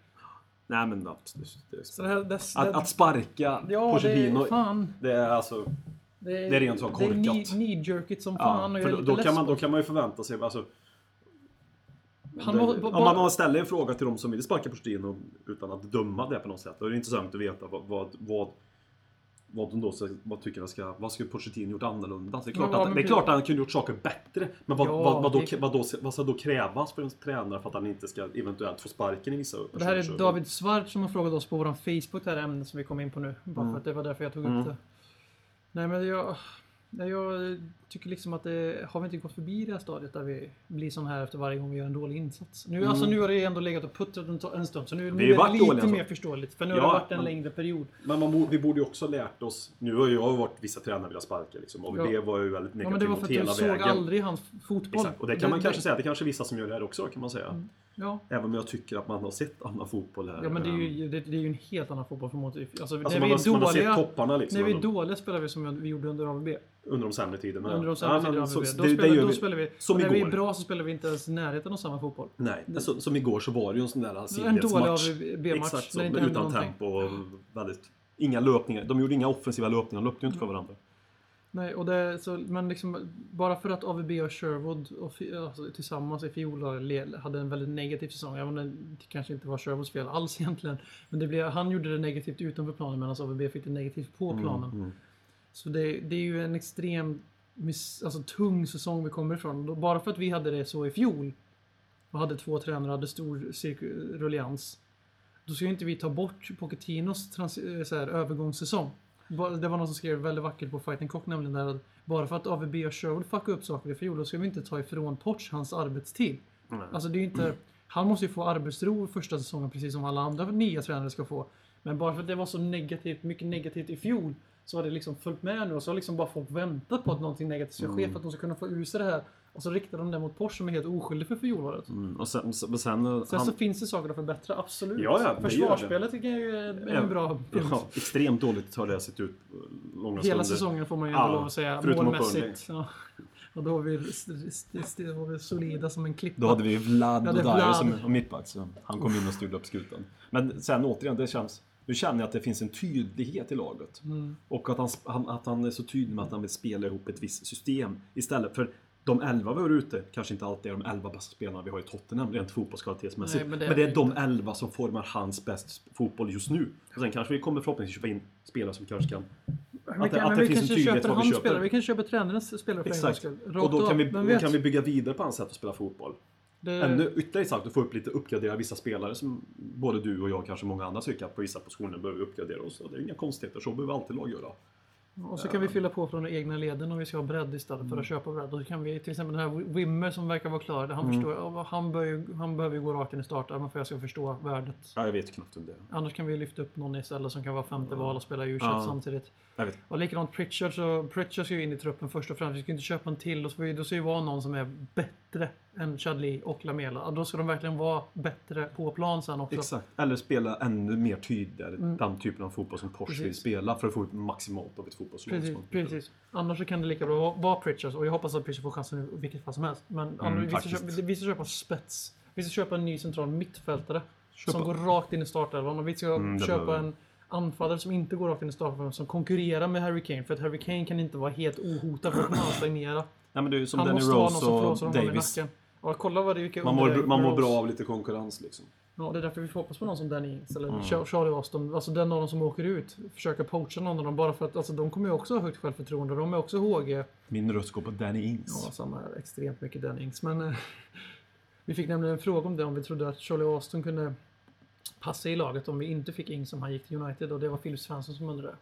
Nej men absolut. Det, det det, att, att sparka ja, Pochettino, det är alltså... Det är, det är rent så Det är korkat. knee- knee-jerkigt som Ja, fan. och jag för då, kan man, då kan man ju förvänta sig, alltså... Han må- om man, man ställer en fråga till de som vill sparka Pochettino utan att döma det på något sätt. Då är det intressant att veta vad, vad, vad, vad de då ska, vad tycker ska, vad skulle Pochettino gjort annorlunda? Det är klart, Ja, att, det är klart att han kunde gjort saker bättre. Men vad, Ja, vad, vad, då, det- vad, då, vad ska då krävas för en tränare för att han inte ska eventuellt få sparken i vissa Det här är? David Svart som har frågat oss på vår Facebook, det här ämnet som vi kom in på nu. Bara Mm. för att det var därför jag tog Mm. upp det. Nej men jag, nej, jag tycker liksom att det, har vi inte gått förbi det här stadiet där vi blir sån här efter varje gång vi gör en dålig insats? Nu, alltså, nu har det ändå legat och puttrat en, en stund, så nu, är det lite dåliga, alltså. mer förståeligt. För nu Ja, har det varit en men- längre period. Men man, vi borde ju också ha lärt oss, nu har jag varit vissa tränare vilja sparka liksom. Och Ja. det var ju väldigt Ja, negativt men det var för att du hela såg vägen. aldrig hans fotboll. Exakt. Och det kan man kanske säga, det kanske är vissa som gör det här också kan man säga. Ja. Även om jag tycker att man har sett annan fotboll här. Ja men det är Ehm, ju, det, det är ju en helt annan fotboll från. Alltså, Alltså när man, vi är man har sett dåliga... topparna liksom. När vi är dåliga spelar vi som vi gjorde under AVB. Under de sämre tiderna. Under de Ja, sämre men tiderna så- AVB. Då, det- det spelar, gör då vi. spelar vi... Som och när vi är igår. bra så spelar vi inte ens i närheten av samma fotboll. Nej, så, som igår så var det ju en sån där En sidledsmatch. dålig AVB-match. Exakt så, det utan någonting. tempo och väldigt... Inga löpningar. De gjorde inga offensiva löpningar, de löpte ju inte för varandra. Nej, och det, så, men liksom, bara för att AVB och Sherwood och, alltså, tillsammans i fjol hade en väldigt negativ säsong. Även det kanske inte var Sherwoods fel alls egentligen. Men det blev, han gjorde det negativt utanför planen medan AVB fick det negativt på planen. Mm. Så det, det är ju en extrem alltså, tung säsong vi kommer ifrån. Bara för att vi hade det så i fjol och hade två tränare och hade stor ruljans. Då ska ju inte vi ta bort Pochettinos eh, så här, övergångssäsong. Det var någon som skrev väldigt vackert på Fighting Cock nämligen där att bara för att AVB och Sherwood fuckade upp saker i fjol då ska vi inte ta ifrån Poch hans arbetstid. Nej. Alltså det är ju inte... Han måste ju få arbetsro första säsongen precis som alla andra nya tränare ska få. Men bara för att det var så negativt, mycket negativt i fjol så har det liksom följt med nu och så har liksom bara folk väntat på att någonting negativt ska ske för att de ska kunna få ur sig det här. Och så riktar de det mot Porsche som är helt oskyldig för fjolåret. Mm. Och sen, sen, sen, Sen han, så finns det saker att förbättra, absolut. Ja, ja. Försvarsspelet tycker jag är en bra punkt. ja, extremt dåligt har det sett ut långa Hela stunder. säsongen får man ju Ja, lov att säga målmässigt. Ja. Och då var vi, var vi solida som en klippa. Då hade vi Vlad Ja, och Dyer Vlad. som mittback. Så han kom in och styrde upp skutan. Men sen återigen, det känns... Nu känner jag att det finns en tydlighet i laget. Mm. Och att han, han, att han är så tydlig med att han vill spela ihop ett visst system. Istället för de elva vi har ute kanske inte alltid är de elva bästa spelarna vi har i Tottenham rent fotbollskvalitetsmässigt. Men men det, det- är de elva som formar hans bäst fotboll just nu. Och sen kanske vi kommer förhoppningsvis köpa in spelare som kanske kan... Att det- kan, att det finns en tydlighet vad vi köper. spelare. Vi kan köpa tränarens spelare för en gångs Exakt. skull. Och då kan, vi, kan vi bygga vidare på hans sätt att spela fotboll. Det, Ännu ytterligare sagt att få upp lite uppgradera vissa spelare som både du och jag och kanske många andra tycker att på vissa positioner behöver vi uppgradera oss. Det är inga konstigheter, så behöver alltid lag göra. och så kan vi fylla på från de egna leden om vi ska ha bredd istället Mm. för att köpa bredd. Och så kan vi till exempel den här Wimmer som verkar vara klar. Han, Mm. förstår, han, bör han behöver ju gå rakt in i starten för att jag ska förstå värdet. Ja, jag vet knappt om det. Annars kan vi lyfta upp någon istället som kan vara femte val och spela u Ja. samtidigt. Jag vet. Och likadant Pritchard, så Pritchard ska ju in i truppen först och främst. Vi ska inte köpa en till. Och så då ska ju vara någon som är bättre än Chadli och Lamela. Då ska de verkligen vara bättre på plan sen också. Exakt. Eller spela ännu mer tydligare den typen av fotboll som Porsche vill Mm. Precis. spela för att få ut maximalt av ett fotbollslag. Precis, precis. Annars så kan det lika bra vara Pritchard och jag hoppas att Pritchard får chansen nu i vilket fall som helst. Men annars, vi, ska köpa, vi ska köpa spets. Vi ska köpa en ny central mittfältare. Köpa. Som går rakt in i startelvan och vi ska Mm, köpa en anfallare som inte går rakt in i startelvan som konkurrerar med Harry Kane. För att Harry Kane kan inte vara helt ohotad för att han stagnera. Nej, men det är ju som Han Danny måste vara någon Rose som och Davis. Ja, kolla vad det vilka Man under- mår, man mår bra av lite konkurrens liksom. Ja, det är därför vi får hoppas på någon som Danny Ings eller Mm. Char- Charlie Austin. Alltså den av dem som åker ut. Försöka poacha någon av dem bara för att alltså, de kommer ju också ha högt självförtroende. De är också HG. Min röst går på Danny Ings. Ja, samma. Extremt mycket Danny Ings. Men eh, vi fick nämligen en fråga om det. Om vi trodde att Charlie Austin kunde passa i laget om vi inte fick Ings som han gick till United. Och det var Philip Svensson som undrade.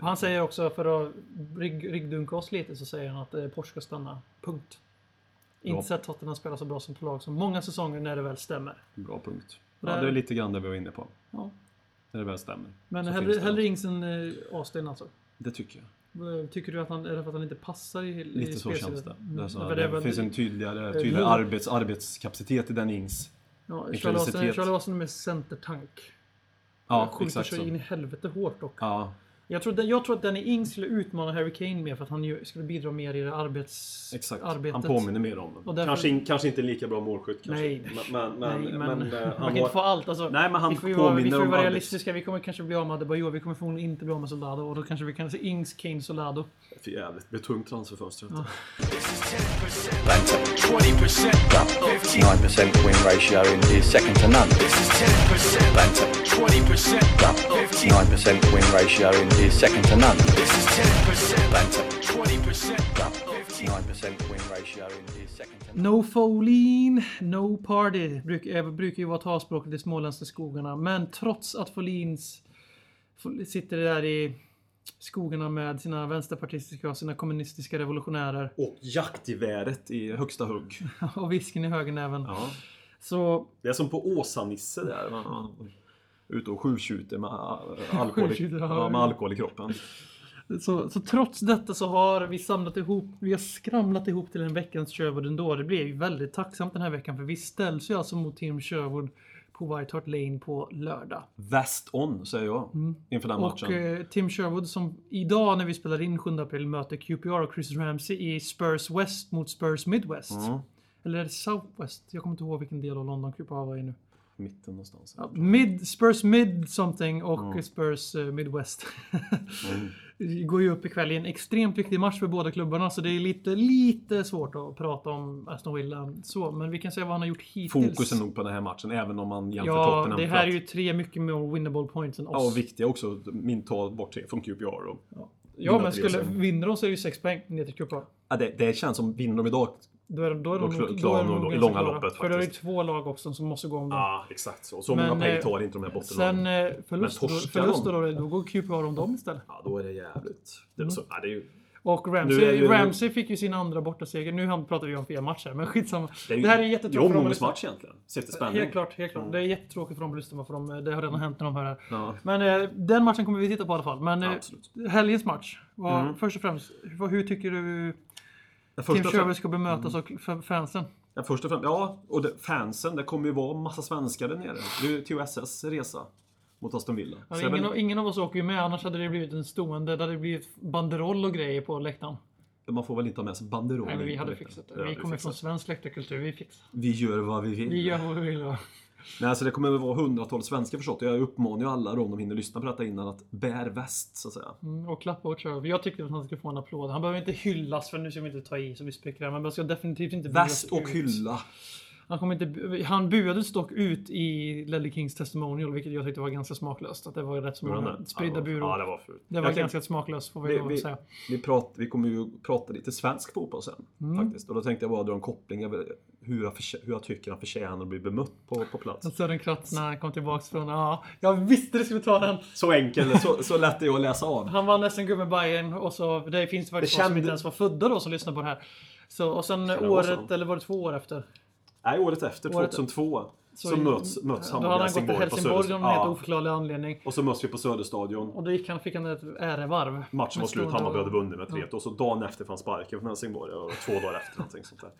Och han säger också, för att ryggdunka oss lite, så säger han att eh, Porsche ska stanna. Punkt. Inte sett Tottenham spela så bra som på lag som många säsonger när det väl stämmer. Bra punkt. Ja, det är lite grann det vi var inne på. Ja. När det väl stämmer. Men Så hellre, det hellre något. Ings än eh, Austin alltså. Det tycker jag. Eh, Tycker du att han, är det för att han inte passar i, i Lite så spelstilen? känns det. Mm. det, är så, det, det finns en tydligare, tydligare hur- arbets, arbetskapacitet i Danny Ings. Ja, Charlie Austin, är med centertank. Ja, exakt så så. in i helvete hårt dock. Ja, Jag, tror, jag tror att Danny Ings skulle utmana Harry Kane mer för att han ju skulle bidra mer i det arbets, exakt. arbetet. Han påminner mer om den. därför- Kanske, kanske inte lika bra målskytt kanske. Nej. Men, men, Nej, men, men, eh, man han kan inte har- få allt. Alltså, Nej, men han vi får ju vara, vi får vara arbets- realistiska. Vi kommer kanske bli av med Adebayor. Vi kommer förmodligen inte bli av med Solado. Och då kanske vi kan se Ings, Kane, Solado. För jävligt. Det blir tungt transferfönster. Ja. Banter. 9% win ratio in is second to none. Banter. 9% win ratio in is second to none. Banter. 9% win ratio in is second to none. No Folin, no party. Bruk, eh, brukar ju vara talspråket i småländska skogarna. Men trots att Folins Fol- sitter där i skogarna med sina vänsterpartistiska och sina kommunistiska revolutionärer Och jaktgeväret i högsta hugg. och visken i högernäven. Ja. Så Det är som på Åsa-Nisse där. Ute och sjutjuter med, alkohol i, Skjutskjuter, ja. med alkohol i kroppen. Så, så trots detta så har vi samlat ihop, vi har skramlat ihop till en veckans Sherwood ändå. Det blev ju väldigt tacksamt den här veckan för vi ställs ju alltså mot Team Sherwood på White Hart Lane på lördag. Väst on, säger jag. Inför den matchen. Mm. Och eh, Tim Sherwood som idag när vi spelar in 7 april möter QPR och Chris Ramsey i Spurs West mot Spurs Midwest. Mm. Eller är det South West? Jag kommer inte ihåg vilken del av London QPR var i nu. Mitten någonstans. Ja, mid, Spurs Mid something och Mm. Spurs eh, Midwest. Det går ju upp ikväll i en extremt viktig match för båda klubbarna så det är lite, lite svårt att prata om Aston Villa så. Men vi kan säga vad han har gjort hittills. Fokus är nog på den här matchen, även om man jämför Ja, Tottenham. det för här är ju tre mycket mer winnable points än Ja, oss. och viktiga också. Min ta bort tre från QPR. Och, Ja, Vinna men skulle, vinner de så är det ju sex poäng ner till QPR. ja, det, det känns som, vinner de idag? Då är, då är Då de, nog- klarar de nog i långa klara. loppet För det är ju faktiskt. två lag också som måste gå om dem. Ja, exakt så. Så Men, många poäng eh, tar inte de här bottenlagen. Sen eh, förlust, Men då, torskar förlust de? då, då går QPR om dem istället. Ja, då är det jävligt. Det är, Mm. så, ja, det är ju, Och Ramsey, ju- Ramsey fick ju sin andra bortaseger. Nu pratar vi om fel matcher, men skitsamma. det är ju Det här är det är jättetråkigt dem. omgångsmatch egentligen. Sett till spänning. Helt klart, helt klart. Det är jättetråkigt för lyssna på, för dem. Det har redan hänt när de hör det här. Ja, Men eh, den matchen kommer vi titta på i alla fall. Men eh, absolut. helgens match. Vad, Mm. Först och främst, hur tycker du Tim Mm. Sherwood ska bemötas av f- fansen? ja, först och främst, ja, och det, fansen, det kommer ju vara massa svenskar där nere. Det är ju TOSS resa mot Aston Villa. Ja, ingen, av, ingen av oss åker ju med, annars hade det blivit en stående. Det hade blivit banderoll och grejer på läktaren. man får väl inte ha med sig banderoller. Nej, vi hade fixat det. Vi kommer från svensk läktarkultur. Vi fixar Vi gör vad vi vill. Vi gör vad vi vill. ja. Nej, så det kommer väl vara hundratals svenskar förstått. Jag uppmanar ju alla då, om de hinner lyssna på detta innan, att bär väst så att säga. Mm, och klappa och köra. Jag tyckte att han skulle få en applåd. Han behöver inte hyllas för nu ska vi inte ta i så vi spekulerar. Men man ska definitivt inte Väst och ut. hylla. Han, kommer inte, han buades dock ut i Ledley Kings testimonial, vilket jag tyckte var ganska smaklöst. Att det var rätt så många det? spridda buror. Ja, det var fult. det var Jag tänkte- ganska smaklöst får vi, att vi, säga. vi, prat, vi kommer ju prata lite svensk fotboll sen. Mm. Faktiskt. Och då tänkte jag bara dra en koppling över hur jag, hur jag tycker han förtjänar att bli bemött på, på plats. Sören Kratz när han kom tillbaks från... Ja, jag visste det skulle ta den! Så enkel, så, så lätt är det att läsa av. Han vann SM-guld med Bayern och så... Det finns det faktiskt folk som inte ens var födda då som lyssnar på det här. Så, och sen året, eller var det två år efter? Nej, året efter, Året- 2002, så, Så- möts, möts han och Helsingborg Helsingborg på av någon. Ja. oförklarlig anledning. Och så möts vi på Söderstadion. Och då gick han, fick han ett ärevarv. Matchen var Med slut, Hammarby hade vunnit med 3 Och så dagen efter han sparken från Helsingborg. Och två dagar efter någonting sånt där.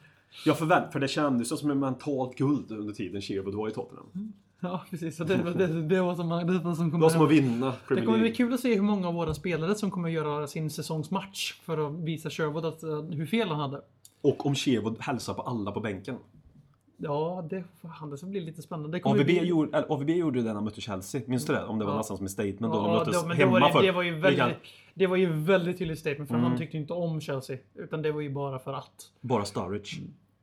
Jag förvänt, för det kändes som en mentalt guld under tiden Sherwood var i Tottenham. Ja, precis. Så det, det, det var som, det var som Det kommer var som att vinna Det Premier kommer bli League. kul att se hur många av våra spelare som kommer göra sin säsongsmatch för att visa Sherwood att, eh, hur fel han hade. Och om Sherwood hälsar på alla på bänken. Ja, det, fan, det ska bli lite spännande. Det AVB, bli... gjorde, eller, AVB gjorde det när han mötte Chelsea. Minns du det? Om det var Ja. nästan som ett statement då. De Ja, möttes då, men då hemma det, för. det, var ju väldigt, det var ju väldigt tydligt statement för Mm. han tyckte inte om Chelsea. Utan det var ju bara för att. Bara Sturridge.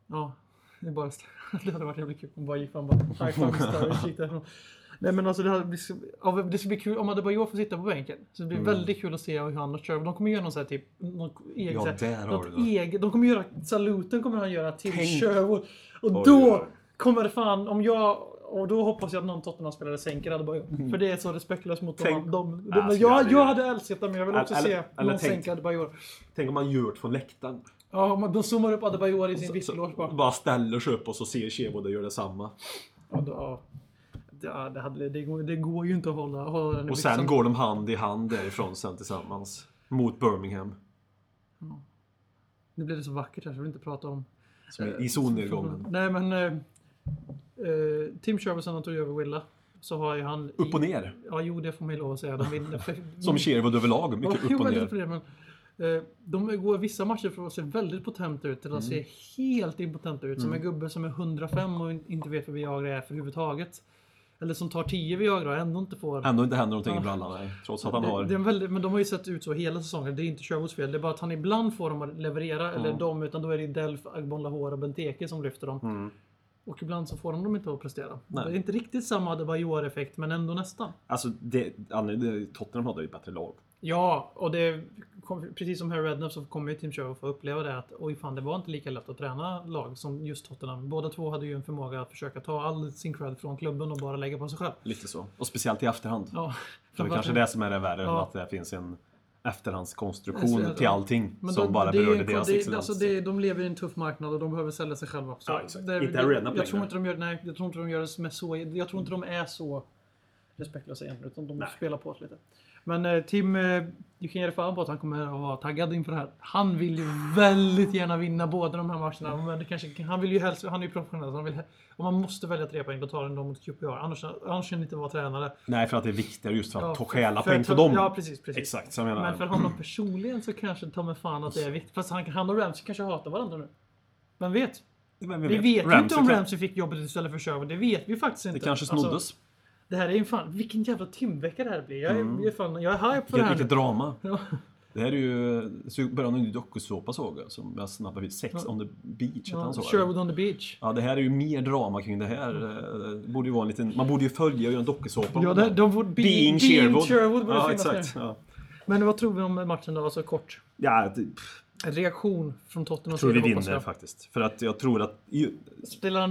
Ja, det bara Det hade varit jävligt kul om bara gick fram bara gick därifrån. Nej men alltså det, blivit så- ja, det ska bli kul om Adebayor får sitta på bänken. Så det blir Mm. väldigt kul att se hur han Sherwood, de kommer göra någon sån här typ, någon egen, Ja, här, där har du det. eget, de kommer göra, saluten kommer han göra till Tänk. Sherwood. Och Oj, då oj. kommer det fan, om jag, och då hoppas jag att någon Tottenham-spelare sänker Adebayor. För det är så respektlöst mot Mm. Tänk- dem. De, Ja, skulle jag, jag hade älskat det men jag vill också Eller- se eller någon sänka Adebayor. Tänk om man gör det från läktaren. Ja, men de zoomar upp Adebayor i sin visselås bara. Bara ställer sig upp och så ser Sherwood och gör detsamma. Ja, då, ja. Ja, det, hade, det, går, det går ju inte att hålla, hålla den i Och sen går de hand i hand därifrån sen tillsammans. Mot Birmingham. Nu blir det så vackert här så jag vill inte prata om... Som är i solnedgången. Nej men... Eh, eh, Tim Sherwood sen han tog över Willa. Så har ju han... Upp och ner. Ja, jo det får man ju lov att säga. De vinner. Som Sherwood överlag. Mycket Ja, upp och ner. Men, eh, de går vissa matcher från att se väldigt potenta ut till att Mm. se helt impotenta ut. Som en gubbe som är 105 och inte vet vad Viagra är för överhuvudtaget. Eller som tar 10 Viagra och ändå inte får... Ändå inte händer någonting i Ja. brallan. Nej. Trots att han Det, har... det väldigt, men de har ju sett ut så hela säsongen. Det är inte Sherwoods fel. Det är bara att han ibland får dem att leverera. Eller de, utan då är det Delf, Agbon Lahore och Benteke som lyfter dem. Mm. Och ibland så får de dem inte att prestera. Nej. Det är inte riktigt samma Adebayor-effekt, men ändå nästan. Alltså, det, Tottenham hade ju ett bättre lag. Ja, och det kom, precis som Harry Redknapp så kommer ju Tim Sherwood få uppleva det att oj fan, det var inte lika lätt att träna lag som just Tottenham. Båda två hade ju en förmåga att försöka ta all sin cred från klubben och bara lägga på sig själv. Lite så. Och speciellt i efterhand. Ja, det är kanske det som är det värre än Ja. att det finns en efterhandskonstruktion Alltså, till allting Men som de, bara det berörde en- deras det, excellens. alltså det, De lever i en tuff marknad och de behöver sälja sig själva. Så Ja, det- Inte det- Arena jag tror inte de gör, nej, jag tror inte de gör det med så... Jag tror inte de är så respektlösa egentligen, utan de Nej. spelar på oss lite. Men eh, Tim, eh, du kan ge dig fan på att han kommer att vara taggad inför det här. Han vill ju väldigt gärna vinna båda de här matcherna. Men det kanske, han vill ju helst, han är ju professionell, så han vill, om man måste välja tre poäng, då tar han dem mot QPR. Annars, annars kan han inte vara tränare. Nej, för att det är viktigare just för att Ja, ta för- stjäla för poäng för ta- dem. Ja, precis. precis. Exakt, så jag menar. Men för honom personligen så kanske ta mig fan att det är viktigt. Fast han, han och Ramsey kanske hatar varandra nu. Vem vet? Men Vi vet ju inte om Ramsey fick jobbet istället för Sherwood. Det vet vi faktiskt inte. Det kanske Alltså, snoddes. Det här är ju fan, vilken jävla timvecka det här blir. Jag är, jag är, fan, jag är hype på det här. vilket drama. Ja. Det här är ju början av en ny dokusåpa såg jag som jag snabbade vid. Sex Ja. on the beach Ja, han så? Sherwood on the beach. Ja, det här är ju mer drama kring det här. Eh, Det borde ju vara en liten, man borde ju följa och göra en dokusåpa. Ja, det. de borde, be, Being Being Sherwood. Sherwood borde Ja, finnas exakt. Ja. Men vad tror vi om matchen då? Alltså kort. Ja, det, reaktion från Tottenham. jag tror vi vinner jag. faktiskt. För att jag tror att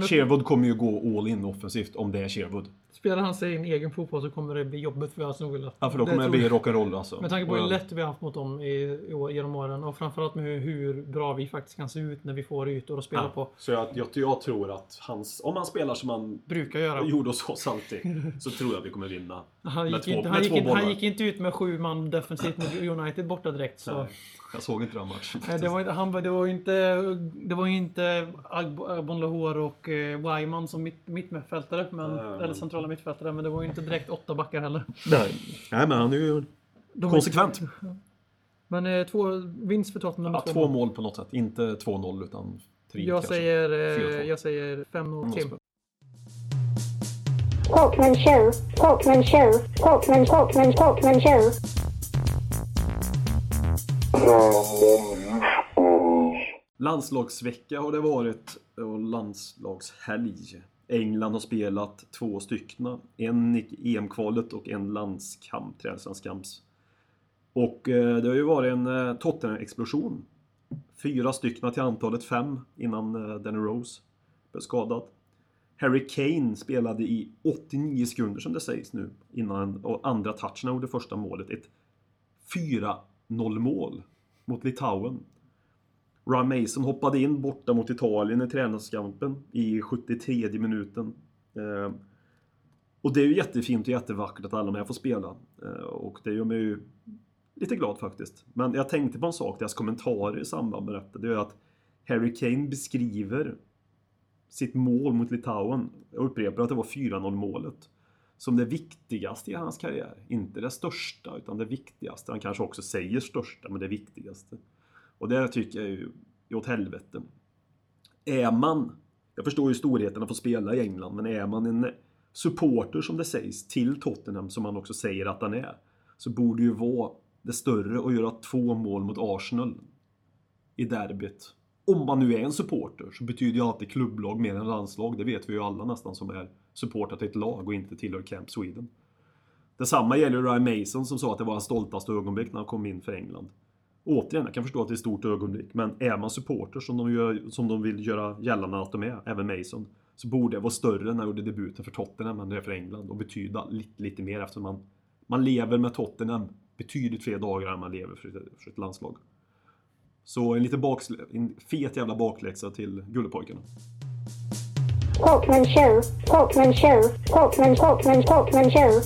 Sherwood kommer ju gå all in offensivt om det är Sherwood. Spelar han sig en egen fotboll så kommer det bli jobbigt för Aston Villa. Ja, för då kommer det bli rock'n'roll alltså. Med tanke på hur lätt vi har haft mot dem i, i år, genom åren och framförallt med hur, bra vi faktiskt kan se ut när vi får ytor att spela Ja, på. Så jag, jag, jag tror att hans, om han spelar som han Brukar göra. gjorde hos oss alltid, så tror jag att vi kommer vinna. Han med gick, två- inte, med han, gick två inte, han gick inte ut med sju man defensivt mot United borta direkt. Så. Nej, jag såg inte den matchen. Nej, det var, inte- han, var- det var ju inte, det var inte Agb- Agbon Lahore och eh, Wyman som mitt, mittmittfältare, men, Nej, eller centrala mittfältare, men det var ju inte direkt åtta backar heller. Nej. Nej, men han är ju De konsekvent. inte- Men eh, två vinst för Tottenham. Ja, med två mål på något sätt. Inte 2-0 utan 3 Jag kanske. säger, eh, jag säger 5-0 Tim. Porkman Show, Porkman Show, Porkman, Porkman, Porkman Show. Landslagsvecka har det varit och landslagshelg. England har spelat två styckna. En i EM-kvalet och en landskamp, träningslandskamps. Och eh, det har ju varit en eh, Tottenham-explosion. Fyra styckna till antalet, fem innan eh, Danny Rose blev skadad. Harry Kane spelade i 89 sekunder som det sägs nu innan och andra touchen gjorde första målet. Ett 4-0 mål mot Litauen. Ryan Mason hoppade in borta mot Italien i träningskampen i 73 minuten. Eh, och det är ju jättefint och jättevackert att alla med får spela. Eh, och det gör mig ju lite glad faktiskt. Men jag tänkte på en sak, deras kommentarer i samband med detta. Det är att Harry Kane beskriver sitt mål mot Litauen, jag upprepar att det var 4-0 målet, som det viktigaste i hans karriär. Inte det största, utan det viktigaste. Han kanske också säger största, men det viktigaste. Och det tycker jag är ju är åt helvete. Är man, jag förstår ju storheten att få spela i England, men är man en supporter som det sägs till Tottenham, som man också säger att han är, så borde ju vara det större att göra två mål mot Arsenal i derbyt. Om man nu är en supporter så betyder ju alltid klubblag mer än landslag. Det vet vi ju alla nästan som är supportrar till ett lag och inte tillhör Camp Sweden. Detsamma gäller Ryan Mason som sa att det var hans stoltaste ögonblick när han kom in för England. Återigen, jag kan förstå att det är ett stort ögonblick, men är man supporter som de, gör, som de vill göra gällande att de är, även Mason, så borde det vara större när han gjorde debuten för Tottenham än det är för England och betyda lite, lite mer eftersom man, man lever med Tottenham betydligt fler dagar än man lever för ett, för ett landslag. Så en lite baksl- en fet jävla bakläxa till Gullepojkarna. Talkman show. Talkman show. Talkman, Talkman, Talkman show.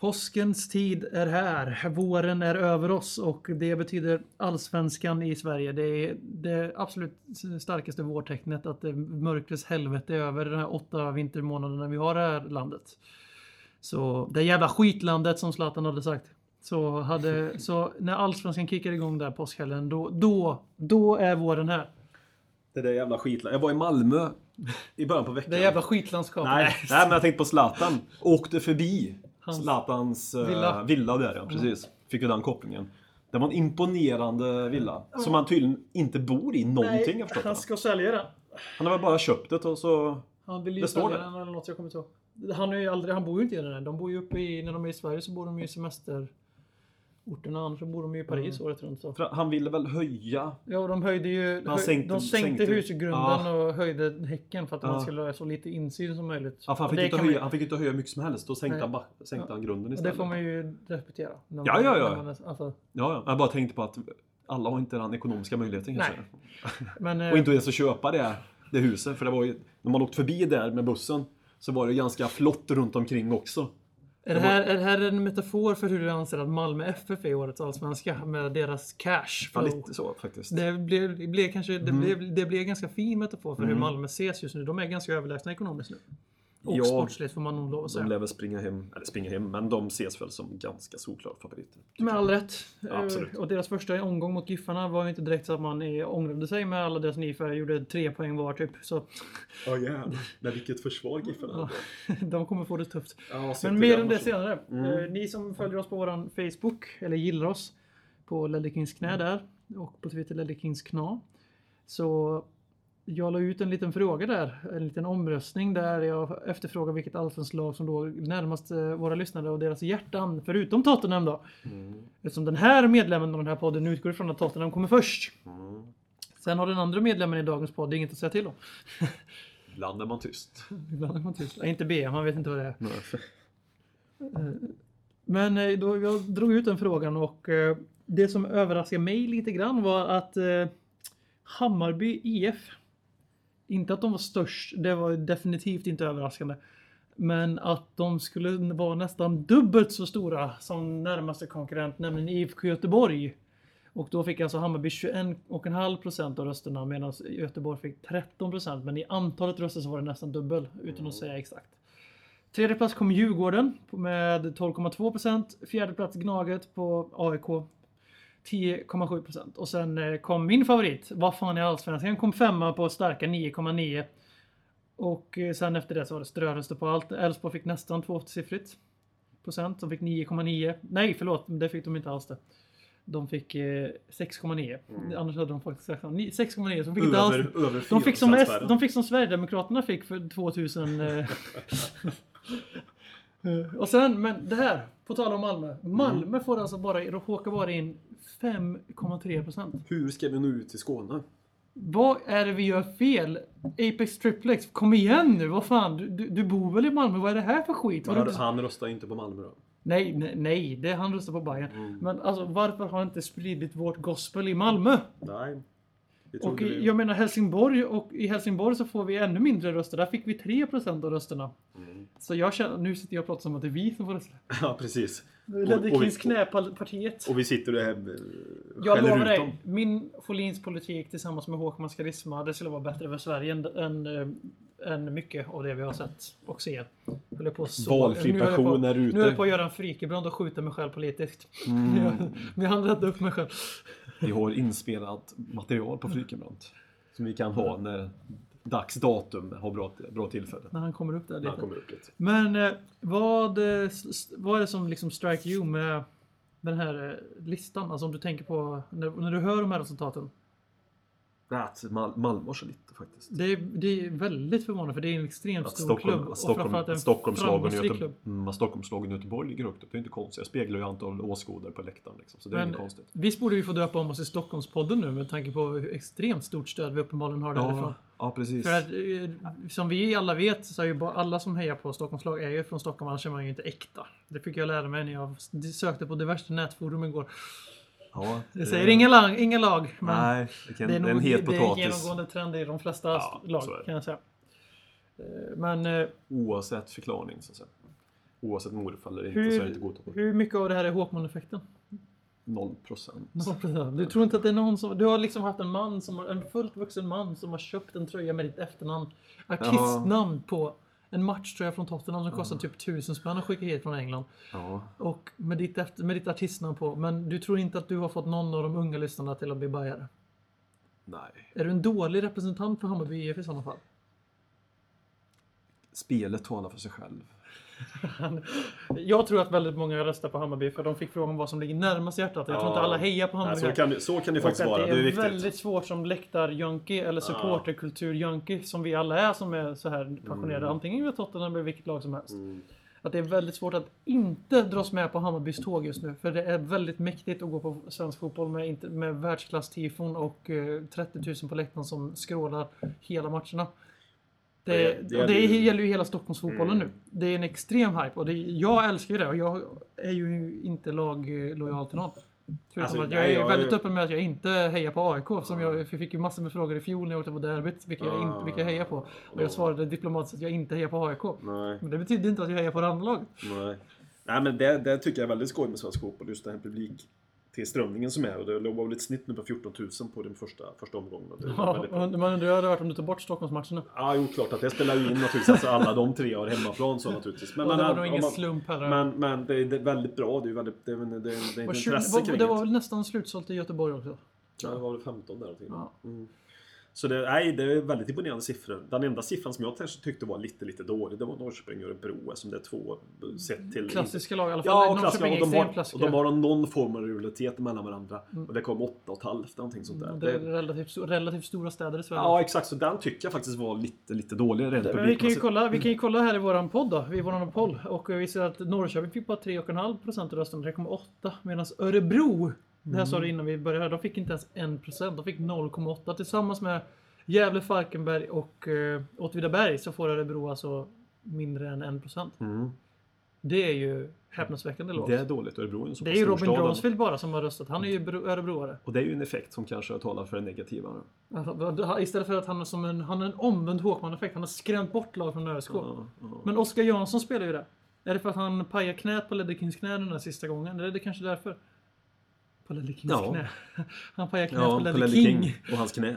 Påskens tid är här. Våren är över oss och det betyder allsvenskan i Sverige. Det är det absolut starkaste vårtecknet att det mörkrets helvete är över de här åtta vintermånaderna vi har i det här landet. Så det jävla skitlandet som Zlatan hade sagt. Så, hade, så när allsvenskan kickar igång där påskhelgen, då, då, då är våren här. Det där jävla skitland. Jag var i Malmö i början på veckan. Det jävla skitlandskapet. Nej, nej, men jag tänkte på Zlatan. Åkte förbi Hans Zlatans eh, villa. villa. där ja, precis. Fick ju den kopplingen. Det var en imponerande villa. Som han tydligen inte bor i någonting förstått. han ska sälja den. Han har väl bara köpt det och så... Han vill ju Det står sälja den eller något jag kommer inte ihåg. Han, är ju aldrig, han bor ju inte i den än. De bor ju uppe i, när de är i Sverige så bor de ju i semesterorterna. Annars bor de ju i Paris året runt. Så. För han ville väl höja... Ja, de höjde ju... Han höj, sänkte- de sänkte, sänkte- husgrunden Ja. och höjde häcken för att man skulle ha så lite insyn som möjligt. Ja, han, Och fick inte man höja, ju- han fick inte höja mycket som helst. Då sänkte, han, sänkte han grunden och istället. det får man ju respektera. När Ja, ja, ja. man Alltså, Ja, ja. Jag bara tänkte på att alla har inte den ekonomiska möjligheten kanske. men, eh, Och inte ens att köpa det, det huset. För det var ju, när man åkte förbi där med bussen så var det ganska flott runt omkring också. Är, det här, är det här en metafor för hur du anser att Malmö FF är i årets allsvenska? Med deras cash Ja, lite så faktiskt. Det blev, det blev kanske det Mm. blev, det blev ganska fin metafor för hur Malmö ses just nu. De är ganska överlägsna ekonomiskt nu. Och Ja. sportsligt får man nog lov att De säga. lär väl springa hem, eller springa hem, men de ses väl som ganska solklara favoriter. Med all rätt. Ja, absolut. Eh, Och deras första omgång mot Giffarna var ju inte direkt så att man ångrade sig med alla deras nyfärgade. Gjorde tre poäng var typ. Så Ja jävlar. Men vilket försvar Giffarna hade. de kommer få det tufft. Ja, Men mer om det sen. senare. Mm. Eh, Ni som följer oss på våran Facebook, eller gillar oss på Ledley Kings knä där och på Twitter Ledley Kings kna. Så jag la ut en liten fråga där, en liten omröstning där jag efterfrågar vilket allsvenskt lag som då närmast eh, våra lyssnare och deras hjärtan, förutom Tottenham då. Mm. Eftersom den här medlemmen av den här podden utgår ifrån att Tottenham kommer först. Mm. Sen har den andra medlemmen i dagens podd inget att säga till om. Ibland är man tyst. Ibland är man tyst. Ja, inte B, man vet inte vad det är. Nej. Men eh, då, jag drog ut den frågan och eh, det som överraskade mig lite grann var att eh, Hammarby IF, inte att de var störst, det var definitivt inte överraskande. Men att de skulle vara nästan dubbelt så stora som närmaste konkurrent, nämligen IFK Göteborg. Och då fick alltså Hammarby 21,5% av rösterna medan Göteborg fick 13% men i antalet röster så var det nästan dubbel utan att säga exakt. Tredje plats kom Djurgården med 12,2%. Fjärde plats Gnaget på AIK 10,7%. Och sen eh, kom min favorit, vad fan är Allsvenskan? Kom femma på starka 9,9. Och eh, sen efter det så var det ströröster på allt. Elfsborg fick nästan tvåsiffrigt procent. De fick 9,9. Nej, förlåt, det fick de inte alls det. De fick eh, 6,9. Annars hade de faktiskt sagt 6,9. Så de fick inte alls Över, över de fick, som, 4% S- spärren. de fick som Sverigedemokraterna fick för 2000. eh. Och sen, men det här, på tal om Malmö. Malmö får alltså bara, råkar bara in 5,3 procent. Hur ska vi nå ut till Skåne? Vad är det vi gör fel? Apex Triplex, kom igen nu, vad fan, du, du, du bor väl i Malmö? Vad är det här för skit? Har Han, han röstar inte på Malmö då? Nej, nej, nej, det är han röstar på Bayern. Mm. Men alltså varför har inte spridit vårt gospel i Malmö? Nej. Och i- jag menar Helsingborg och i Helsingborg så får vi ännu mindre röster. Där fick vi 3% av rösterna. Mm. Så jag känner, nu sitter jag och pratar som att det är vi som får rösta. Ja, precis. Ledder och vi- Kings knäpartiet. Och vi sitter och äh, Jag lovar dig, dem. min Folins politik tillsammans med Håkmans karisma, det skulle vara bättre för Sverige än, än, eh, än mycket av det vi har sett och ser. Valfri passion är ute. Nu höll jag på att göra en frikebrand och skjuta mig själv politiskt. Mm. Men jag hann rädda upp mig själv. Vi har inspelat material på Frykenbrant. Som vi kan ha när dags datum har bra, bra tillfälle. När han kommer upp där När han kommer upp lite. Men eh, vad, eh, vad är det som liksom strike you med den här eh, listan? Alltså om du tänker på, när, när du hör de här resultaten. Att Mal- Malmö så lite faktiskt. Det är, det är väldigt förvånande för det är en extremt Att stor Stockholm, klubb. att Stockholm, framförallt en Stockholmslagen och framgångsrik Göte, klubb. mm, Stockholmslagen och Göteborg ligger högt upp. Det är inte konstigt. Jag speglar ju antal åskådare på läktaren. Liksom, så det är inget konstigt. visst borde vi få döpa om oss i Stockholmspodden nu med tanke på hur extremt stort stöd vi uppenbarligen har därifrån. Ja, ja, precis. För att, eh, som vi alla vet så är ju bara alla som hejar på Stockholmslag är ju från Stockholm, annars är man ju inte äkta. Det fick jag lära mig när jag sökte på diverse nätforum igår. Ja, Det säger inga lag, inga lag men Nej, det, kan, det är, det är en nog, het det är potatis. genomgående trend i de flesta Ja, lag det. kan jag säga. Eh, Men eh, Oavsett förklaring så att säga. Oavsett morfar eller inte så är det hur, inte godtagbart. hur mycket av det här är Håkman-effekten? Noll procent. Du tror inte att det är någon som... Du har liksom haft en man som en fullt vuxen man som har köpt en tröja med ditt efternamn. Artistnamn på en matchtröja från Tottenham som kostar typ tusen spänn att skicka hit från England. Ja. Och med ditt, efter, med ditt artistnamn på. Men du tror inte att du har fått någon av de unga lyssnarna till att bli bajare? Nej. Är du en dålig representant för Hammarby IF i sådana fall? Spelet talar för sig själv. Jag tror att väldigt många röstar på Hammarby för de fick frågan vad som ligger närmast hjärtat. Jag tror inte alla hejar på Nej, Hammarby. så, här. kan, det- så kan det faktiskt vara. det Det är är viktigt. väldigt svårt som läktar-junkie eller supporterkultur-junkie som vi alla är som är så här passionerade. Mm. Antingen med Tottenham eller vilket lag som helst. Att det är väldigt svårt att inte dras med på Hammarbys tåg just nu. För det är väldigt mäktigt att gå på svensk fotboll med, med världsklass-tifon och eh, 30 000 på läktaren som skrålar hela matcherna. Det, Det- det, och det gäller ju- Mm. gäller ju hela Stockholmsfotbollen nu. Det är en extrem hype och det, jag älskar ju det och jag är ju inte laglojal till någon. Alltså, att jag nej, är jag- väldigt öppen med att jag inte hejar på AIK. Som jag, fick ju massor med frågor i fjol när jag åkte på derbyt. Vilka jag, inte, vilka jag hejar på. Och jag svarade diplomatiskt att jag inte hejar på AIK. Nej, Men det betyder inte att jag hejar på det andra laget. nej. Nej, men det, det tycker jag är väldigt skoj med svensk fotboll. Just den här publik tillströmningen som är. Och det var väl ett snitt nu på 14 000 på den första, första omgången. Det Ja, man undrar hur det hade varit om du tar bort Stockholmsmatcherna. Ja, jo, klart att det spelar ju in naturligtvis. Alltså, alla de tre har hemmaplan så naturligtvis. Men, Och det var nog ingen man- slump heller. Men, men det, är, det är väldigt bra. Det är väldigt, det är, det är, det är Var ett 20 intresse var- kring det var det. väl nästan slutsålt i Göteborg också. Ja, det var väl 15 där. Ja. Mm. Så det, nej, det är väldigt imponerande siffror. Den enda siffran som jag kanske tyckte var lite, lite dålig, det var Norrköping och Örebro som det är två sett till... Klassiska lag i alla fall. Ja, och, klassiska, och, de har, och de har någon form av rivalitet mellan varandra. Och det kom åtta och ett halvt, någonting sånt där. Mm, det är relativt, relativt stora städer i Sverige. Ja, exakt. Så den tycker jag faktiskt var lite, lite dålig Men vi kan, ju kolla, vi kan ju kolla här i våran podd då, i våran poll. Och vi ser att Norrköping fick bara 3,5% av rösterna, 3,8. Medan Örebro, det här sa du innan vi började, de fick inte ens 1%. De fick 0,8. Tillsammans med Gävle, Falkenberg och uh, Åtvidaberg så får Örebro alltså mindre än 1%. Mm. Det är ju häpnadsväckande lågt. Det är dåligt. Örebro är en så Det är ju Robin. Bronsfield bara som har röstat. Han är ju bro- örebroare. Och det är ju en effekt som kanske talar för det negativa. Alltså, istället för att han är som en, han är en omvänd Håkman-effekt. Han har skrämt bort lag från ÖSK. Ja, ja. Men Oskar Jansson spelar ju det. Är det för att han pajar knät på Ledder Kings knä den där sista gången? Eller är det kanske därför? På Ledder Kings Ja. knä. Han pajar knät Ja, på Ledder King. King och hans knä.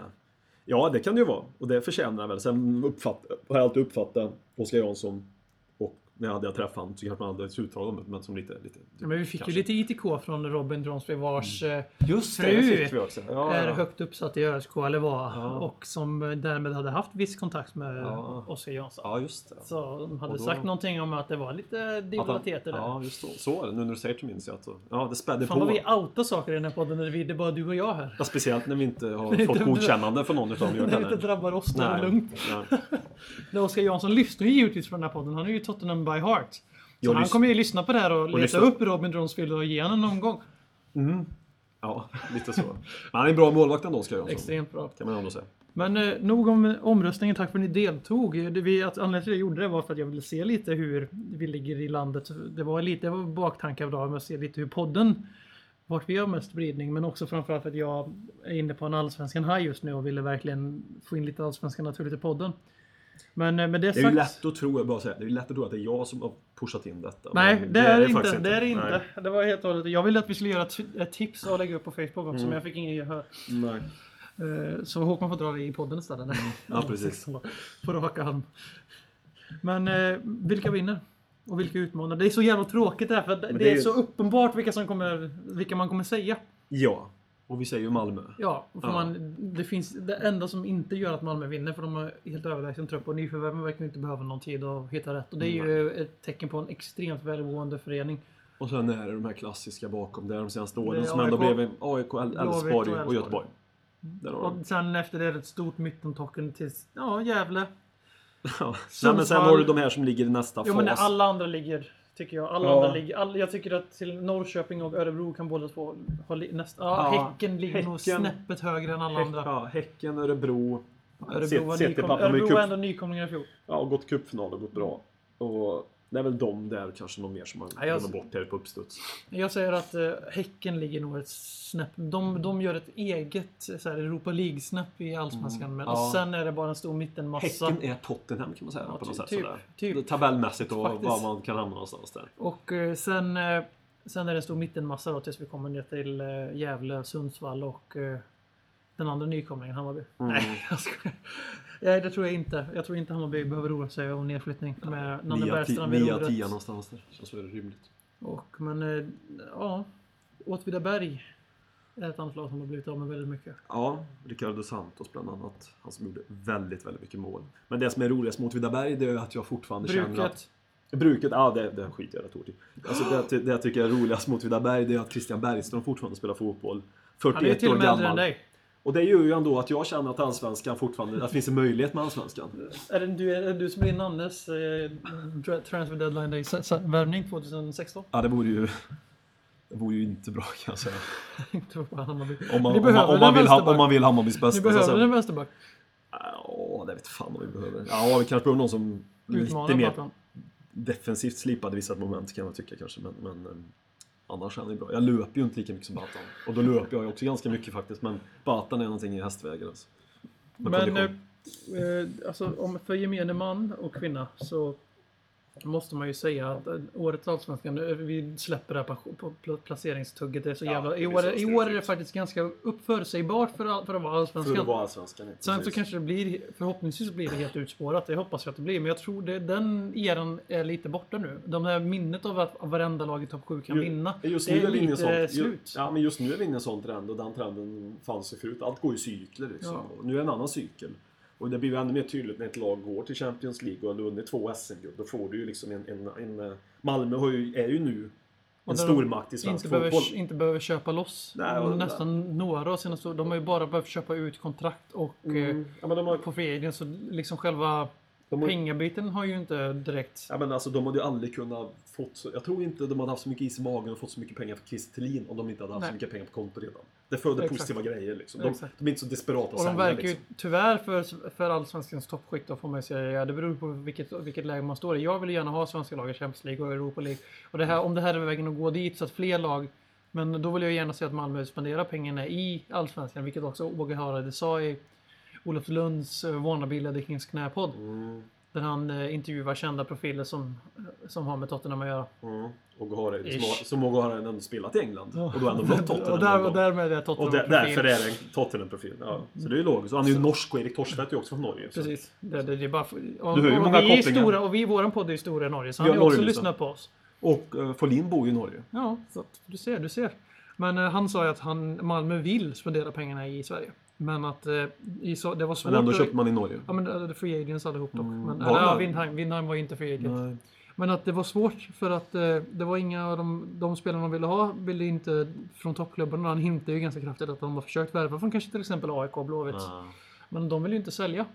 Ja, det kan det ju vara. Och det förtjänar väl. Sen uppfatt, har jag alltid uppfattat Oskar Jansson när jag hade jag träffat honom så kanske man hade ett det, men som lite... lite Ja, men vi fick kanske. ju lite ITK från Robin Bronsfield vars eh, Just det, fru det fick vi också. Ja, är ja. högt uppsatt i ÖSK, eller var. Ja. Och som därmed hade haft viss kontakt med Ja. Oskar Jansson. ja, just det. Så de hade då- sagt någonting om att det var lite divaliteter där. Ja, just så. Så är det. Nu när du säger det minns jag att... så- Ja, det spädde Fan på. vad vi outar saker i den här podden när vi, det är bara du och jag här. Ja, speciellt när vi inte har fått godkännande från någon utav dem. När det inte drabbar oss, då är det Nej. lugnt. Oskar Jansson lyssnar ju givetvis på den här podden. Han är ju Tottenham by heart. Så Jag han kommer ju lyssna på det här och, leta lyssna- upp Robin Dronsfield och ge honom någon gång. Ja, lite så. Men han är en bra målvakt ändå, Oskar Jansson. Extremt bra. Kan man ändå säga. Men eh, nog om omröstningen. Tack för att ni deltog. Det, vi, att anledningen till att jag gjorde det var för att jag ville se lite hur vi ligger i landet. Det var lite baktankar av dagen med att se lite hur podden vart vi har mest spridning. Men också framförallt för att jag är inne på en allsvenskan high just nu och ville verkligen få in lite allsvenskan naturligt i podden. Men eh, med det Det är sagt. ju lätt att tro, jag bara säga, det är lätt att tro att det är jag som har pushat in detta. Nej, men det, är det inte. Det är det inte. Nej. Det var helt och hållet. Jag ville att vi skulle göra ett, ett tips och lägga upp på Facebook också, Mm. men jag fick ingen gehör. Nej. Eh, Så Håkman får dra det i podden istället. Mm. Ja, precis. På rak arm. Men eh, vilka vinner? Och vilka utmanar? Det är så jävla tråkigt det här, för det, det är är- så uppenbart vilka, som kommer, vilka man kommer säga. Ja. Och vi säger ju Malmö. Ja, för Ja. Man, det finns det enda som inte gör att Malmö vinner, för de har helt överlägsen trupp och nyförvärven verkar inte behöva någon tid att hitta rätt. Och det är ju ett tecken på en extremt välmående förening. Och sen är det de här klassiska bakom där de senaste åren som ändå blev AIK, Elfsborg och. Göteborg. Och sen efter det är det ett stort mittentocken till ja, Gävle. Ja. Nej, men sen har du de här som ligger i nästa Jo men fas. alla andra ligger, tycker jag. Alla Ja. andra ligger. All, jag tycker att till Norrköping och Örebro kan båda två ha li, nästa, ja, Ja, Häcken ligger nog Häcken. snäppet högre än alla Häck- andra. Ja, häcken, Örebro. Örebro var, nykom, Örebro var ändå nykomlingar i fjol. Ja, och gått cupfinal och gått bra. Och det är väl de där kanske någon mer som man Ja, glömmer bort här på uppstuds. Jag säger att eh, Häcken ligger nog ett snäpp. De, de gör ett eget så här, Europa League-snäpp i Allsvenskan. Men, Mm. ja. Och sen är det bara en stor mittenmassa. Häcken är Tottenham kan man säga Ja, på något sätt. typ, sådär. typ. Tabellmässigt och Faktiskt. var man kan hamna någonstans där. Och eh, sen, eh, sen är det en stor mittenmassa då tills vi kommer ner till eh, Gävle, Sundsvall och eh, den andra nykomlingen Hammarby. Mm. Nej, jag skojar. Nej, det tror jag inte. Jag tror inte Hammarby behöver roa sig om nedflyttning med Nanne Bergstrand vid rodret. tia någonstans där. Känns väl rimligt. Och, men eh, ja, Åtvidaberg är ett annat lag som har blivit av med väldigt mycket. Ja, Ricardo Santos bland annat. Han som gjorde väldigt, väldigt mycket mål. Men det som är roligast mot Vidaberg det är att jag fortfarande känner att... Bruket. Bruket, ja det, det skiter jag rätt hårt i. Alltså det, det jag tycker är roligast mot Vidaberg det är att Christian Bergström fortfarande spelar fotboll. Han är ju 41 till år och med äldre än gammal. dig. Och det gör ju ändå att jag känner att allsvenskan fortfarande, att det finns en möjlighet med allsvenskan. Är det du, är det du som blir Nannes eh, transfer deadline day värvning 2016? Ja, det vore ju... Det vore ju inte bra kan jag säga. Inte Hammarby. Om man, Ni om man, om man, vill, om man vill Hammarbys Ni bästa. att behöver en vänsterback. Ja, det vet fan om vi behöver. Ja, vi kanske behöver någon som lite Utmana mer defensivt slipade vissa moment kan jag tycka kanske. Men, men eh, annars är han ju bra. Jag löper ju inte lika mycket som Batan. Och då löper jag ju också ganska mycket faktiskt. Men Batan är någonting i hästvägen. Alltså. Men kondition. eh, eh, alltså, om för gemene man och kvinna så måste man ju säga att eh, årets Allsvenskan, eh, vi släpper det här placeringstugget. Det är så jävla, det I år, I år är det faktiskt ganska uppförutsägbart för, för att vara För Allsvenskan. att vara allsvenskan. Sen så kanske det blir, förhoppningsvis blir det helt utspårat. Det hoppas jag att det blir. Men jag tror det, den eran är lite borta nu. De här minnet av att varenda lag i topp 7 kan vinna. Just det nu är är vi lite sån, ju, slut. ja, men just nu är vi inne i en sån trend och den trenden fanns ju förut. Allt går i cykler liksom. Ja. Nu är det en annan cykel. Och det blir ju ännu mer tydligt när ett lag går till Champions League och har vunnit två SM-guld. Då får du ju liksom en... en, en eh, Malmö ju, är ju nu en stormakt i svensk inte fotboll. behöver, inte behöver köpa loss. Nej, och- Nästan några av sina De har ju bara behövt köpa ut kontrakt och eh, Mm. Ja, men de har, på free så liksom själva de har, pengabiten har ju inte direkt... ja, men alltså, de hade ju aldrig kunnat fått så, Jag tror inte de hade haft så mycket is i magen och fått så mycket pengar för Christer Thelin om de inte hade haft Nej. så mycket pengar på konto redan. Det föder Exakt. positiva grejer liksom. De, de är inte så desperata Och de sälja, verkar ju liksom. tyvärr för, för allsvenskans toppskikt då får man ju säga, det beror på vilket, vilket läge man står i. Jag vill gärna ha svenska lag i Champions League och Europa League. Och det här, om det här är vägen att gå dit så att fler lag men då vill jag gärna se att Malmö spenderar pengarna i Allsvenskan, vilket också Åge Hareide sa i Olof Lunds uh, wannabe Kings knäpodd. Mm, Där han eh, intervjuar kända profiler som, som har med Tottenham att göra. mm. Och Hareide, som, har- som Hareide ändå spelat i England. Och då ändå mött Tottenham. och, där, och därmed är Tottenham Och där, därför är det en Tottenham-profil. Ja. Så det är ju logiskt. Och han är ju norsk och Erik Torstvedt är ju också från Norge. Så. Precis. Det, det, det är bara, och, Du hör ju många vi är kopplingar. stora, och vi i våran podd är ju stora i Norge, så han har har också lyssnat på oss. Och uh, Folin bor ju i Norge. Ja, så du ser, du ser. Men eh, han sa ju att han, Malmö vill spendera pengarna i Sverige. Men att eh, i så, det var svårt Men ändå att- köpte man i Norge. Ja men det är free agents allihop dock. Men, Var eller, det? ja, Windheim, Windheim var ju inte free agent. Nej. Men att det var svårt för att eh, det var inga av de, de spelarna de ville ha ville inte från toppklubbarna. Han hintade ju ganska kraftigt att de har försökt värva från kanske till exempel AIK och Blåvitt. Ja. Men de vill ju inte sälja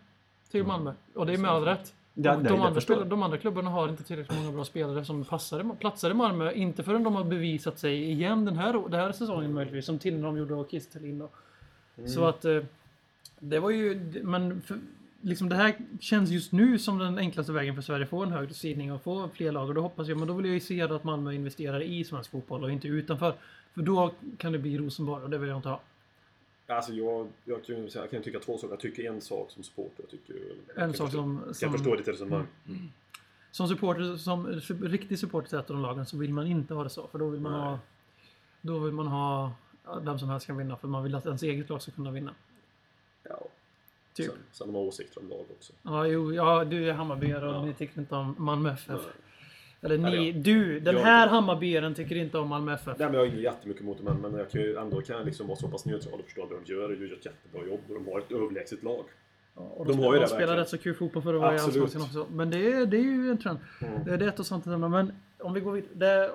till Malmö. Och det är med all rätt. Ja, Och nej, de, det andra jag. de andra klubbarna har inte tillräckligt många bra spelare som passar, platsar i Malmö. Inte förrän de har bevisat sig igen den här, den här säsongen möjligtvis. Som Tinnerholm gjorde och Kistelin då. Mm. Så att eh, det var ju, men för, liksom det här känns just nu som den enklaste vägen för Sverige att få en högre sidning och få fler lag. Och då hoppas jag, men då vill jag ju se att Malmö investerar i svensk fotboll och inte utanför. För då kan det bli Rosenborg och det vill jag inte ha. Alltså jag, jag, kan, jag kan tycka två saker. Jag tycker en sak som supporter. Jag tycker, jag En kan sak förstå, som- Kan som- förstå ditt resonemang. Som supporter, som riktig supporter till ett av de lagen så vill man inte ha det så. För då vill man Nej. ha... Då vill man ha vem som helst kan vinna. För man vill att ens eget lag ska kunna vinna. Ja. Typ. Sen, sen har man åsikter om lag också. Ja, jo, ja, du är Hammarbyare och Ja. ni tycker inte om Malmö FF. Nej. Eller ni, ja. du, den Jag- här Hammarbyaren tycker inte om Malmö FF. Nej, men jag har inget jättemycket emot dem, men jag kan ju ändå kan jag liksom vara så pass neutral och förstå att de gör, de gör ett jättebra jobb och de har ett överlägset lag. Ja, och De de, har ju de det spelar rätt så kul fotboll för att vara i. Allsvenskan också. Men det är, det är ju en trend. Mm. Det är ett och sånt ämne. Men om vi går vidare.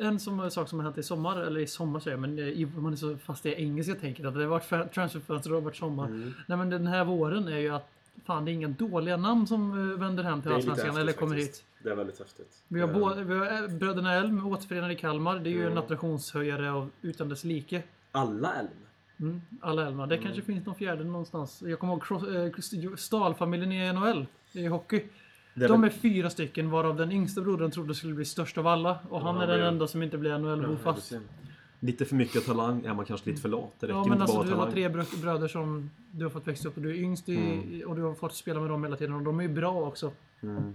En som, sak som har hänt i sommar, eller i sommar säger jag, men i- man är så fast i engelska tänket att det har varit transferfönster och det har varit sommar. Mm. Nej men den här våren är ju att fan det är inga dåliga namn som eh, vänder hem till Allsvenskan eller kommer faktiskt. hit. Det är väldigt häftigt. Vi har, Eh, både, vi har eh, bröderna Elm återförenade i Kalmar. Det är ju en Ja. nationshöjare av utan dess like. Alla Elm. Mm, alla Elmar. Det kanske finns någon fjärde någonstans. Jag kommer ihåg eh, Stahlfamiljen i NHL i hockey. Är De är fyra stycken varav den yngsta brodern trodde skulle bli störst av alla. Och han Ja, är den enda som inte blir NHL-bofast. Lite för mycket talang är man kanske lite för lat. Det räcker Ja inte men bara alltså att du ha har talang. tre br- bröder som du har fått växa upp och du är yngst i, Mm. och du har fått spela med dem hela tiden och de är ju bra också. Mm.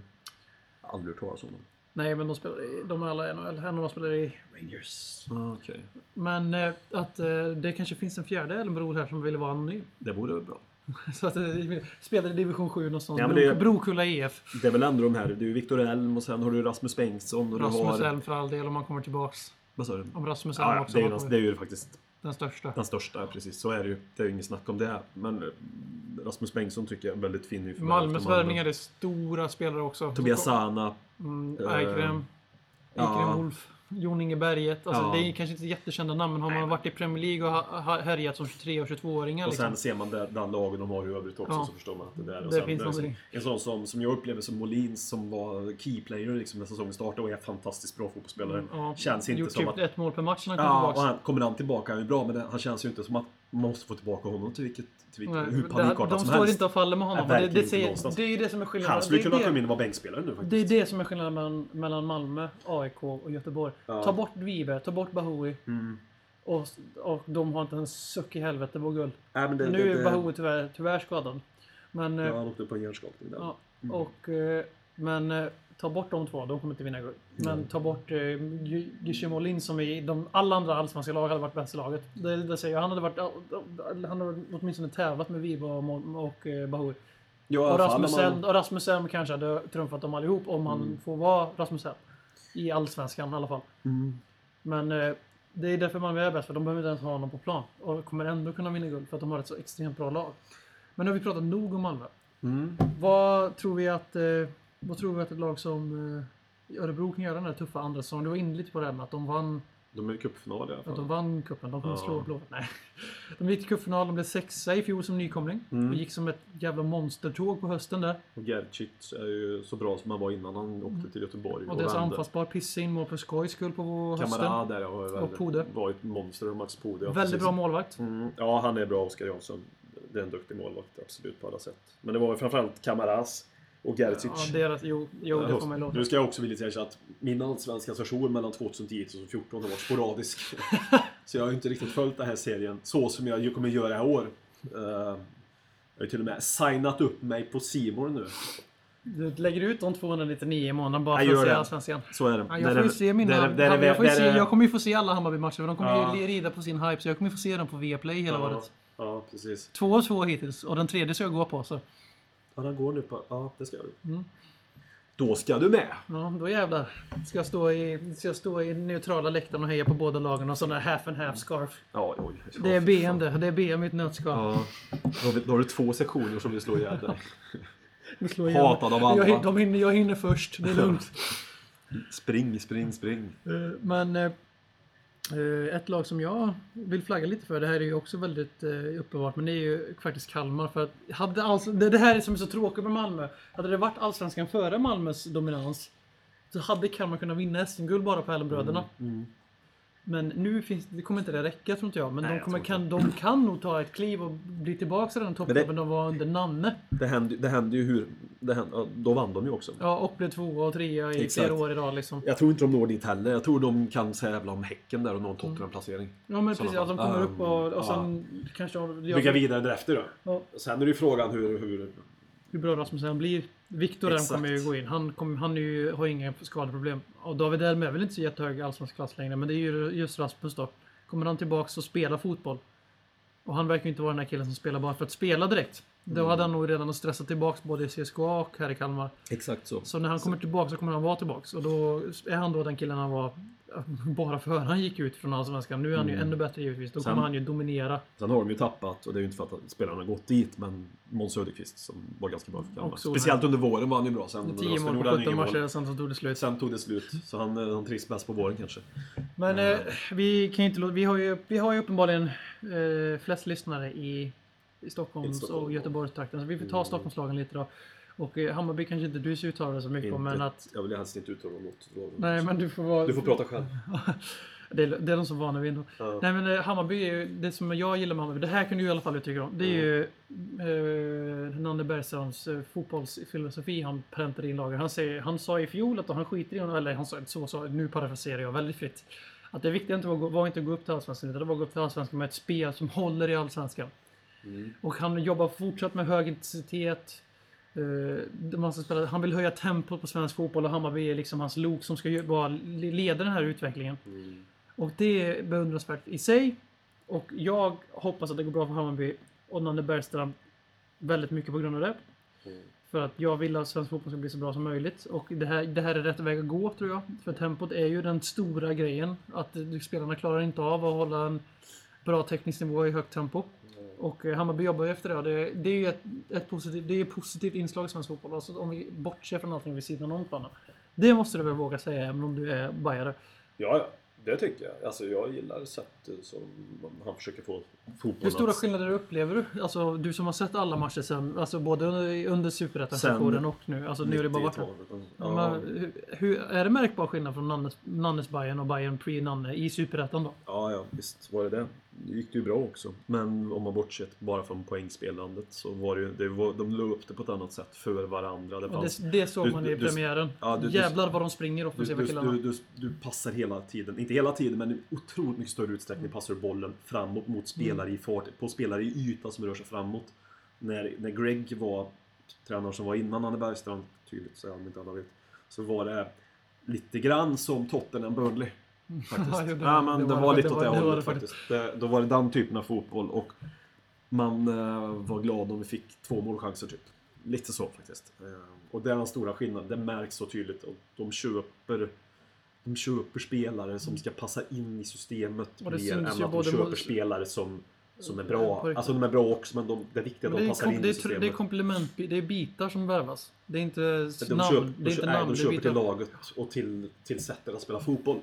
Aldrig hört talas om dem. Nej men de spelar i, de är alla i NHL. En av dem spelar i Rangers. Ah, Okej. Men eh, att eh, det kanske finns en fjärde Elmbror här som vill vara anonym. Det vore väl bra. Så att eh, spelar i division 7 någonstans. Ja, det- Brokulla EF. Det är väl ändå de här. Du är Viktor Elm och sen har du Rasmus Bengtsson och du Rasmus har... Elm för all del om han kommer tillbaks. Vad sa du? Om Rasmus Elm Ja, också det, är det är ju faktiskt den största. den största, precis. Så är det ju. Det är ju inget snack om det. Men eh, Rasmus Bengtsson tycker jag är väldigt fin nyförvärv Malmös värvningar är stora spelare också. Tobias Sana. Mm, Eh, Eikrem. ja. Eikrem Wolf. Jon Inge Berget. Alltså, Ja. Det är kanske inte jättekända namn, men har man varit i Premier League och härjat som 23 och 22-åringar Och liksom. sen ser man där, den lagen de har i övrigt också Ja. så förstår man att det där. Och Det sen, finns är någonting. En sån som, som jag upplever som Molins som var keyplayer liksom när säsongen startade och är fantastiskt bra fotbollsspelare. Mm, Ja, Känns inte Gjort som typ att... ett mål per match när han kom Ja, och tillbaks. han, kommer han tillbaka han är bra men det, han känns ju inte som att måste få tillbaka honom till vilket, till vilket Nej, hur det- panikartat De som står helst. inte och faller med honom. Det, det, säger, det är ju det som är skillnaden. Han skulle kunna komma in och vara bänkspelare nu Det är faktiskt. det som är skillnaden mellan, mellan Malmö, AIK och Göteborg. Ja. Ta bort Vibe, ta bort Bahoui. Mm. Och, och de har inte en suck i helvete på guld. Men det, nu är Bahoui tyvärr, tyvärr skadad. Men, Ja, eh, han åkte på en hjärnskakning där. ja, Mm. och, eh, men eh, ta bort de två, de kommer inte vinna guld. Men Mm. ta bort eh, Gysi Molin som i de, alla andra allsvenska lag hade varit bäst i laget. Det, det säger jag. Han hade, varit, han hade åtminstone tävlat med Vibe och, och eh, Bahoui. Ja, i Och Rasmus, man- Elm, och Rasmus Elm kanske hade trumfat dem allihop om han Mm. får vara Rasmus Elm. I Allsvenskan i alla fall. Mm. Men eh, det är därför Malmö är bäst, för de behöver inte ens ha honom på plan. Och kommer ändå kunna vinna guld för att de har ett så extremt bra lag. Men nu har vi pratat nog om Malmö. Mm. Vad tror vi att, eh, vad tror vi att ett lag som eh, Örebro kan göra den här tuffa andra säsongen? Du var inne lite på det här med att de vann, De är i cupfinal i alla att de fall. vann cupen. De kommer Ja. slå Blåvitt. Nej. De gick till cupfinal, de blev sexa i fjol som nykomling. Mm. Och gick som ett jävla monstertåg på hösten där. Och Gercic är ju så bra som han var innan han åkte till Göteborg. Mm. Och deras vände. anfallsbar pissa in mål för skojs skull på hösten. Kamara där var, väldigt, Pode. var ett monster. och Max Pode. Väldigt precis. bra målvakt. Mm, ja, han är bra, Oskar Jansson. Det är en duktig målvakt, absolut, på alla sätt. Men det var ju framförallt Kamaras och Gercic. Ja, deras, jo, jo, det får man låta. Nu ska jag också vilja säga att min allsvenska session mellan 2010 och 2014 har varit sporadisk. så jag har inte riktigt följt den här serien så som jag kommer göra i år. Eh, jag har ju till och med signat upp mig på Simor nu. Du lägger ut de 299 i månaden bara Jag för att se. Allsvenskan. Så är det. Ja, jag får ju se mina... där är- där är- jag, får där se, jag kommer ju få se alla Hammarby-matcher för de kommer Ja. ju rida på sin hype. Så jag kommer ju få se dem på Viaplay hela ja, året. Ja, precis. Två av två hittills och den tredje ska jag gå på. Så. Ja, den går nu på... Ja, det ska du. Mm. Då ska du med. Ja, då jävlar. Ska jag stå i, ska jag stå i neutrala läktaren och heja på båda lagen och sån där half and half scarf. Ja, oj. Det är BM det. Det är BM i ett nötskal. Ja. Då har, vi, då har du två sektioner som vill slå ihjäl dig. Vi slår igenom. Hatad av alla. Jag, de hinner, jag hinner först. Det är lugnt. Spring, spring, spring. Eh, Men eh, Eh, ett lag som jag vill flagga lite för, det här är ju också väldigt eh, uppenbart, men det är ju faktiskt Kalmar. För att hade alls, det, här är som är så tråkigt med Malmö. Hade det varit Allsvenskan före Malmös dominans så hade Kalmar kunnat vinna SM-guld bara på Ellenbröderna. Mm, mm. Men nu finns, det kommer inte det räcka tror inte jag. Men Nej, de, jag kommer, tror kan, de kan nog ta ett kliv och bli tillbaka i den toppklubben de var under Nanne. Det hände, det hände ju hur... Det hände, ja, då vann de ju också. Ja, och blev tvåa och trea i Exakt. flera år i rad liksom. Jag tror inte de når dit heller. Jag tror de kan tävla om Häcken där och nå en Tottenham-placering. Ja men precis, att de kommer fall. upp och, och Ja. sen kanske... de- Bygga vidare därefter då. Ja. Sen är det ju frågan hur... hur hur bra Rasmussen blir. Viktor den kommer ju gå in. Han, kom, han ju, har inga skadeproblem. Och David Elm är väl inte så jättehög allsvensk klass längre, men det är ju just Rasmus då. Kommer han tillbaks och spelar fotboll? Och han verkar ju inte vara den här killen som spelar bara för att spela direkt. Då Mm. hade han nog redan stressat tillbaks både i CSKA och här i Kalmar. Exakt så. Så när han kommer tillbaka så kommer han vara tillbaks. Och då är han då den killen han var bara för han gick ut från Allsvenskan. Nu är han ju ännu bättre givetvis. Då Sen- kommer han ju dominera. Sen har de ju tappat, och det är ju inte för att spelarna har gått dit, men Måns Söderqvist som var ganska bra för Kalmar. Speciellt under våren var han ju bra. Sen, 10 mål på han 17 inga matcher, sen så tog det slut. Sen tog det slut. Så han, eh, han trivs bäst på våren kanske. Men eh, vi kan inte vi har ju, vi har ju uppenbarligen eh, flest lyssnare i, i Stockholms Stockholm, och. Göteborgstrakten. Så vi får ta Mm. Stockholmslagen lite då. Och eh, Hammarby kanske inte du ska uttala det så mycket om, men att... Jag vill helst inte uttala tror jag. Nej, men du får vara... Du får prata själv. Det är, det är de som vana vid. Ja. Nej men eh, Hammarby är ju, det som jag gillar med Hammarby, det här kan du i alla fall uttrycka om. Det är ju eh, Nanne Bergströms eh, fotbollsfilosofi han präntar in i laget. Han, säger, han sa i fjol att han skiter i honom, eller han sa så, så, nu parafraserar jag väldigt fritt. Att det viktiga inte var, var inte att gå upp till Allsvenskan, utan det var att gå upp till Allsvenskan med ett spel som håller i Allsvenskan. Och han jobbar fortsatt med hög intensitet. Eh, han vill höja tempot på svensk fotboll och Hammarby är liksom hans lok som ska bara leda den här utvecklingen. Och det är beundransvärt i sig. Och jag hoppas att det går bra för Hammarby och Nanne Bergström väldigt mycket på grund av det. För att jag vill att svensk fotboll ska bli så bra som möjligt. Och det här, det här är rätt väg att gå tror jag. För tempot är ju den stora grejen. Att spelarna klarar inte av att hålla en bra teknisk nivå i högt tempo. Och eh, Hammarby jobbar ju efter det. Det, det är ju ett, ett positivt, det är ett positivt inslag i svensk fotboll. Alltså, om vi bortser från allting vid sidan om planen. Det måste du väl våga säga även om du är bajare. Ja, ja. Det tycker jag. Alltså jag gillar sättet som han försöker få fotbollen Hur stora att- skillnader upplever du? Alltså du som har sett alla matcher sen, alltså både under, superettan-sessionen och nu. Alltså nu är det bara varit 90-talet. ja. Men, hur, hur, Är det märkbar skillnad från Nannes, Nannes Bayern och Bayern pre-Nanne i superettan då? ja, ja, visst var det det. Gick det ju bra också. Men om man bortsett bara från poängspelandet så var det ju, det var, de la upp det på ett annat sätt för varandra. Det fanns, det, det såg du- man i du- premiären. ja, du- Jävlar vad de springer offensiva du, killarna. du, du, du passar hela tiden, inte hela tiden men i otroligt mycket större utsträckning passar du bollen framåt mot spelare i fart, på spelare i yta som rör sig framåt. När, när Greg var tränare som var innan Anne Bergstrand, tydligt så om inte alla vet, så var det lite grann som Tottenham Burnley. Faktiskt. Ja, det- ja, men det det, var var det- lite det åt det, var- det var hållet faktiskt. Det, då var det den typen av fotboll och man eh, var glad om vi fick två målchanser typ. Lite så faktiskt. Eh, och det är den stora skillnaden. Det märks så tydligt. Och de köper de köper spelare som ska passa in i systemet mer än att de köper mot- spelare som, som är bra. Alltså de är bra också men de, det är viktigt att de passar kom, in det, i är, systemet. det är komplement, det är bitar som värvas. Det är inte de namn. köper, det är inte nej, namn, de det är köper bitar. till laget och till, till sättet att spela fotboll.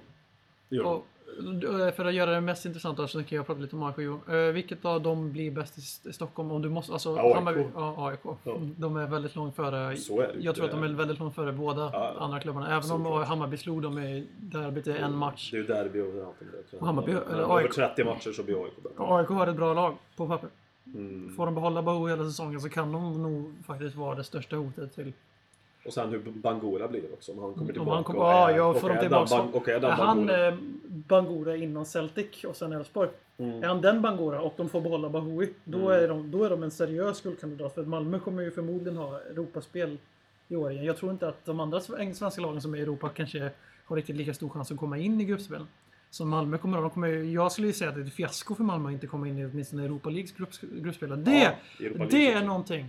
Och, eh, för att göra det mest intressanta så kan jag prata lite om AIK. Jo. Eh, vilket av dem blir bäst i Stockholm? Om du måste, alltså, AIK. Hammarby- ja, AIK. Ja. De är väldigt långt före. Så är det. Jag tror att de är- väldigt långt före båda Ja, andra klubbarna. Även om Såklart. Hammarby slog dem i derbyt i en match. Det är ju derby och allt det där. Hammarby- eller Över AIK. 30 matcher så blir AIK bättre. AIK har ett bra lag på papper. Mm. Får de behålla Bahou hela säsongen så kan de nog faktiskt vara det största hotet till... Och sen hur Bangura blir också. Om han kommer Om tillbaka. han kommer- och är- ja, och är tillbaka- Bang- Och är Är han eh, Bangura innan Celtic och sen Elfsborg? Mm. Är han den Bangura och de får behålla Bahoui, då, är de, då är de en seriös skuldkandidat. För Malmö kommer ju förmodligen ha Europaspel i år igen. Jag tror inte att de andra sv- svenska lagen som är i Europa kanske har riktigt lika stor chans att komma in i gruppspelen. Som Malmö kommer ha. De kommer, ju- jag skulle ju säga att det är ett fiasko för Malmö att inte komma in i åtminstone Europa Leagues grupps, gruppspel. Det, Ja, Europa det är någonting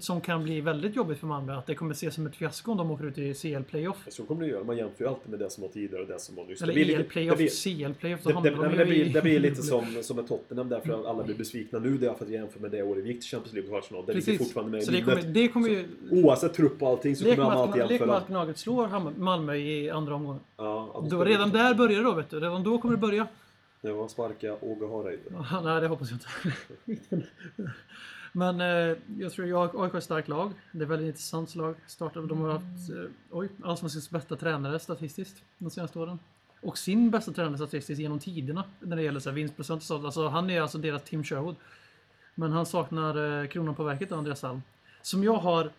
som kan bli väldigt jobbigt för Malmö. Att det kommer ses som ett fiasko om de åker ut i CL-playoff. Så kommer det göra. Man jämför ju alltid med det som var tidigare och det som var nyss. Eller Det EL-playoff, det CL-playoff. Det, det, hamnar det, de det, ju blir, det blir lite som, som med Tottenham därför att alla blir besvikna nu. Det är för att jämföra med det året vi gick till Champions League kvartsfinal. Det ligger fortfarande med Så det kommer, det kommer ju... Oavsett trupp och allting så kommer man alltid att, lek med jämföra. att Gnaget slår Malmö i andra omgången. Ja, Då, redan där börjar det då, vet du. Redan då kommer det börja. Det var sparka Åge Hareide. Ja, Nej, det hoppas jag inte. Men eh, jag tror jag AIK är ett starkt lag. Det är ett väldigt intressant lag. Startade, de har haft eh, oj, allsvenskans bästa tränare statistiskt de senaste åren. Och sin bästa tränare statistiskt genom tiderna när det gäller så här vinstprocent och sånt. Alltså, han är alltså deras Tim Sherwood. Men han saknar eh, kronan på verket, Andreas Alm. Som jag har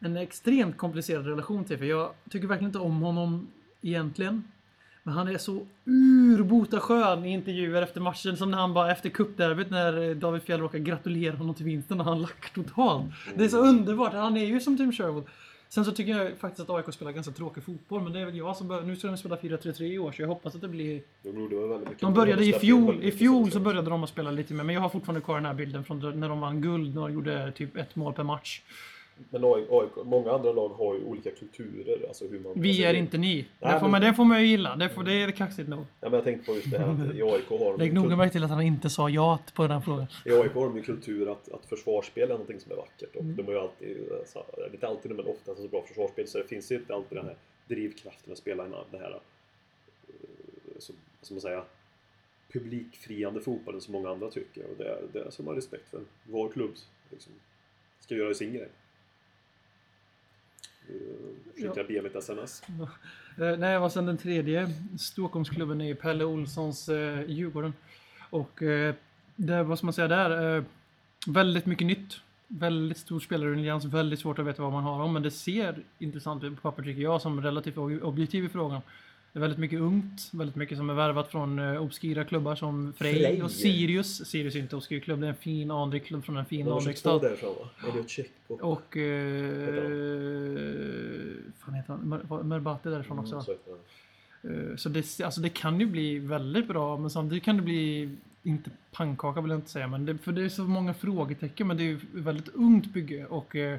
en extremt komplicerad relation till. För jag tycker verkligen inte om honom egentligen. Men han är så urbota skön i intervjuer efter matchen. Som när han bara efter cupderbyt när eh, David Fjäll råkar gratulera honom till vinsten och han lackar totalt. Det är så underbart. Han är ju som Tim Sherwood. Sen så tycker jag faktiskt att AIK spelar ganska tråkig fotboll. Men det är väl jag som börjar. Nu ska de spela 4-3-3 i år så jag hoppas att det blir... De började i fjol. I fjol så började de att spela lite mer. Men jag har fortfarande kvar den här bilden från när de vann guld. När de gjorde typ ett mål per match. Men AIK, många andra lag har ju olika kulturer. Alltså hur man, Vi alltså, är inte ni. Nej, det, får men- man, det får man ju gilla. Det, får, det är kaxigt nog. Ja, men jag tänkte på just det här att i AIK har Lägg noga märke till att han inte sa ja på den frågan. I AIK har de ju kultur att, att försvarsspel är någonting som är vackert. Mm. Och de har ju alltid, eh, så, inte alltid men ofta så bra försvarsspel. Så det finns ju inte alltid den här drivkraften att spela den här, eh, som, som man säger, publikfriande fotbollen som många andra tycker. Och det, det ska man ha respekt för. Vår klubb liksom, ska göra sin grej. Eh, Skickar Ja. BM ett sms. Eh, nej, och sen den tredje Stockholmsklubben är Pelle Olssons eh, Djurgården. Och eh, det, vad ska man säga där? Eh, väldigt mycket nytt. Väldigt stor spelarruljans, väldigt svårt att veta vad man har om. Men det ser intressant ut på papper tycker jag som relativt ob- objektiv i frågan. Det är väldigt mycket ungt, väldigt mycket som är värvat från eh, obskyra klubbar som Frej, Frej. och Sirius. Sirius är inte obskyr klubb, det är en fin anrik klubb från en fin anrik 22 stad. därifrån va? Elliot Check på. Och... Eh, fan heter han? Mer- Merbati därifrån också. Mm, va? så heter det. Eh, Så det, alltså det kan ju bli väldigt bra, men samtidigt kan det bli, inte pannkaka vill jag inte säga, men det, för det är så många frågetecken, men det är ju väldigt ungt bygge och eh,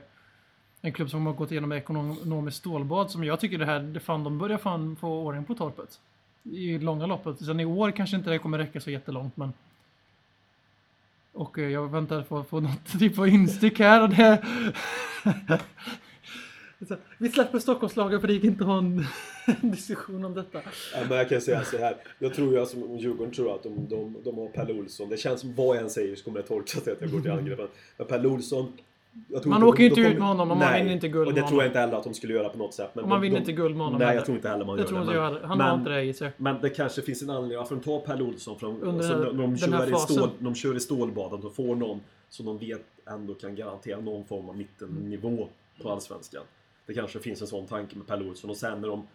en klubb som har gått igenom ekonomiskt stålbad som jag tycker det här, det fan, de börjar fan få ordning på torpet. I långa loppet. Sen i år kanske inte det kommer räcka så jättelångt, men och eh, jag väntar på att få något typ av instick här och det... Vi släpper Stockholmslagen för det gick inte att ha en diskussion om detta. Ja, men jag kan säga så här. Jag tror ju alltså, om Djurgården tror att de, de, de har Pelle Olsson. Det känns som vad jag än säger så kommer det tolkas att jag går till angrepp. Men Pelle Olsson. Man åker ju inte ut med honom om man vinner inte guld Och med det tror honom. jag inte heller att de skulle göra på något sätt. Men Och man de, vinner de, inte guld med honom Nej, heller. jag tror inte heller man Det gör tror inte men- jag heller. Han men, har inte det i sig. Men det kanske finns en anledning varför de tar Pelle Olsson. För de, Under alltså, de, de, kör i stål, de kör i stålbadet och får någon som de vet ändå kan garantera någon form av mittennivå på Allsvenskan. Det kanske finns en sån tanke med Pelle Olsson och sen när de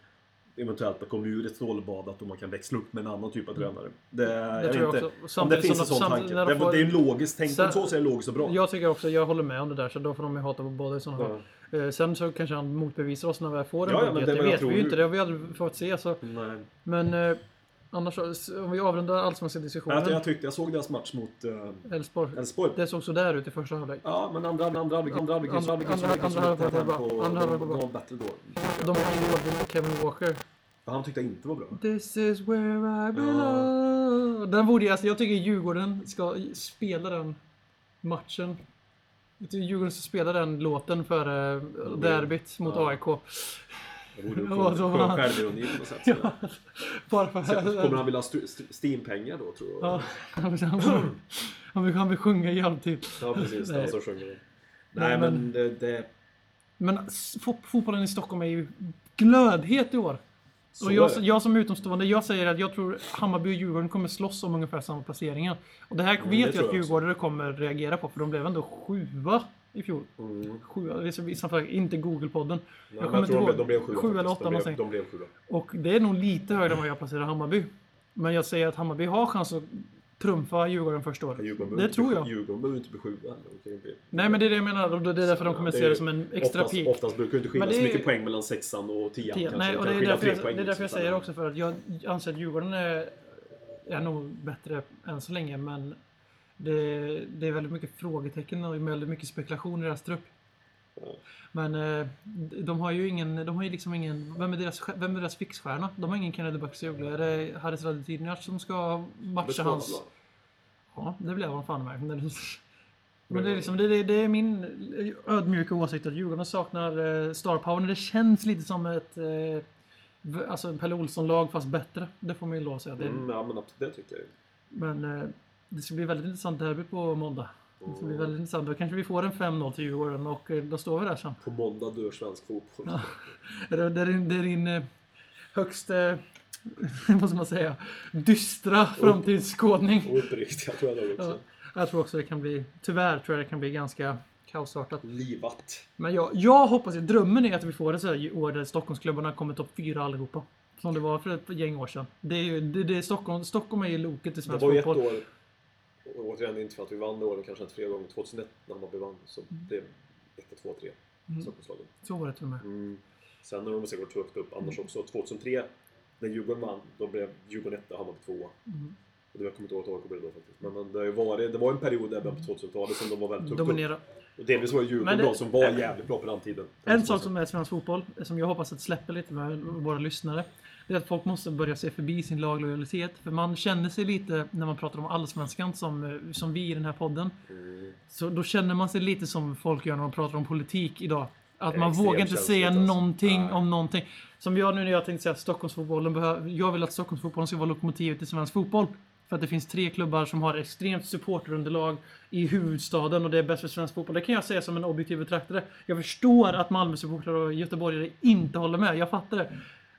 eventuellt kommit ur ett stålbad att de kan växla upp med en annan typ av tränare. Det, jag vet tror jag inte också. om det finns en sån tanke. de Det, får- det är en logisk, tänk Sen- så är det logiskt och bra. Jag tycker också, jag håller med om det där, så då får de ju hata på båda i sådana fall. Eh, Sen så kanske han motbevisar oss när vi får en Ja, ja, budget. det Det, jag vet vi ju inte, det har vi aldrig fått se. Så. Nej. Men eh, annars, om vi avrundar allsvenska Jag, diskussionen. jag tyckte jag såg deras match mot uh, Elfsborg. Elfsborg. Det såg så där ut i första halvlek. Ja, men andra andra andra andra Andra- andra- andra halvlek var bra. bättre då. De har ju med Kevin Walker. Ja, Han tyckte jag inte var bra. This is where I belong. Den borde, alltså, jag tycker Djurgården ska spela den matchen. Jag tycker Djurgården ska spela den låten för uh, derbyt mot Ja. AIK. Skön han- självironi på något sätt. Ja, bara för Så Kommer han vilja ha st- st- Steam-pengar då tror jag? Ja, han vill, han vill, sjunga i halvtid. Ja, precis. Han som sjunger. Nej, Nej, men- men det... det Men fotbollen i Stockholm är ju glödhet i år. så Och jag, jag som utomstående, jag säger att jag tror Hammarby och Djurgården kommer slåss om ungefär samma placeringar. Och det här Mm, vet det jag att. Djurgårdare kommer reagera på, för de blev ändå sjua i fjol. Mm. Vissa fall, inte Google-podden. Nej, jag kommer inte tror ihåg. de, de blev sjua Sju eller åtta, de, blev, de blev sjua. Och det är nog lite högre än vad jag placerar Hammarby. Men jag säger att Hammarby har chans att trumfa Djurgården första året. Djurgården Det tror inte- jag. Djurgården behöver inte bli sjua Nej men det är det jag menar, det är därför de kommer Det se det som en extra oftast, peak. Oftast brukar det inte skilja det så mycket poäng mellan sexan och tian. Tio. kanske. Nej, och det kan är därför jag, det är därför jag liksom. säger också för att jag anser att Djurgården är, är nog bättre än så länge men det, det är väldigt mycket frågetecken och väldigt mycket spekulation i deras trupp. Men eh, de har ju ingen, de har ju liksom ingen, vem är deras, vem är deras fixstjärna? De har ingen Kennedy Bakircioglu. Är det Haris Radetinac som ska matcha hans... Ja, det blev han fan med. Men det- är, liksom, det, det, är min ödmjuka åsikt att Djurgården saknar eh, star power. Det känns lite som ett eh, alltså en Pelle Olsson-lag fast bättre. Det får man ju lov att säga. Det, Mm, ja, men absolut, det tycker jag ju. Men eh, det ska bli väldigt intressant derby på måndag. Det ska bli väldigt intressant. Då kanske vi får en 5-0 till Djurgården och eh, då står vi där sen. På måndag dör svensk fotboll. Det är, det är din, det är din eh, högst vad ska man säga, dystra framtidsskådning. Och uppriktiga tror jag också. Ja, jag tror också det kan bli, tyvärr tror jag det kan bli ganska kaosartat. Livat. Men jag, jag hoppas, drömmen är att vi får ett sådär år där Stockholmsklubbarna kommer topp fyra allihopa. Som det var för ett gäng år sedan. Det är ju, det, det är Stockholm, Stockholm är ju loket i Det svensk var ju ett fotboll. år, och återigen inte för att vi vann det året, kanske inte flera gånger. 2001 när Hammarby vann så blev 1, 2, 3 Stockholmslagen. Så var det till och med. Mm. Sen har de säkert högt upp annars också. 2003 när Djurgården vann, då blev Djurgården etta och Hammarby tvåa. Mm. Och det jag kommer inte ihåg att AIK blev då faktiskt. Men, men det, varit, det var en period där på 2000-talet som de var väldigt högt upp. Och delvis var det Djurgården då som var jävligt bra på den tiden. En sak som är svensk fotboll, som jag hoppas att släpper lite med våra lyssnare. Det är att folk måste börja se förbi sin laglojalitet. För man känner sig lite, när man pratar om allsvenskan, som, eh, som vi i den här podden. Mm. Så då känner man sig lite som folk gör när man pratar om politik idag. Att man vågar inte säga alltså. någonting Nej. om någonting. Som jag nu när jag tänkte säga att Stockholmsfotbollen behöver... Jag vill att Stockholmsfotbollen ska vara lokomotivet i svensk fotboll. För att det finns tre klubbar som har extremt supporterunderlag i huvudstaden och det är bäst för svensk fotboll. Det kan jag säga som en objektiv betraktare. Jag förstår att Malmö-supportrar och göteborgare inte håller med. Jag fattar det.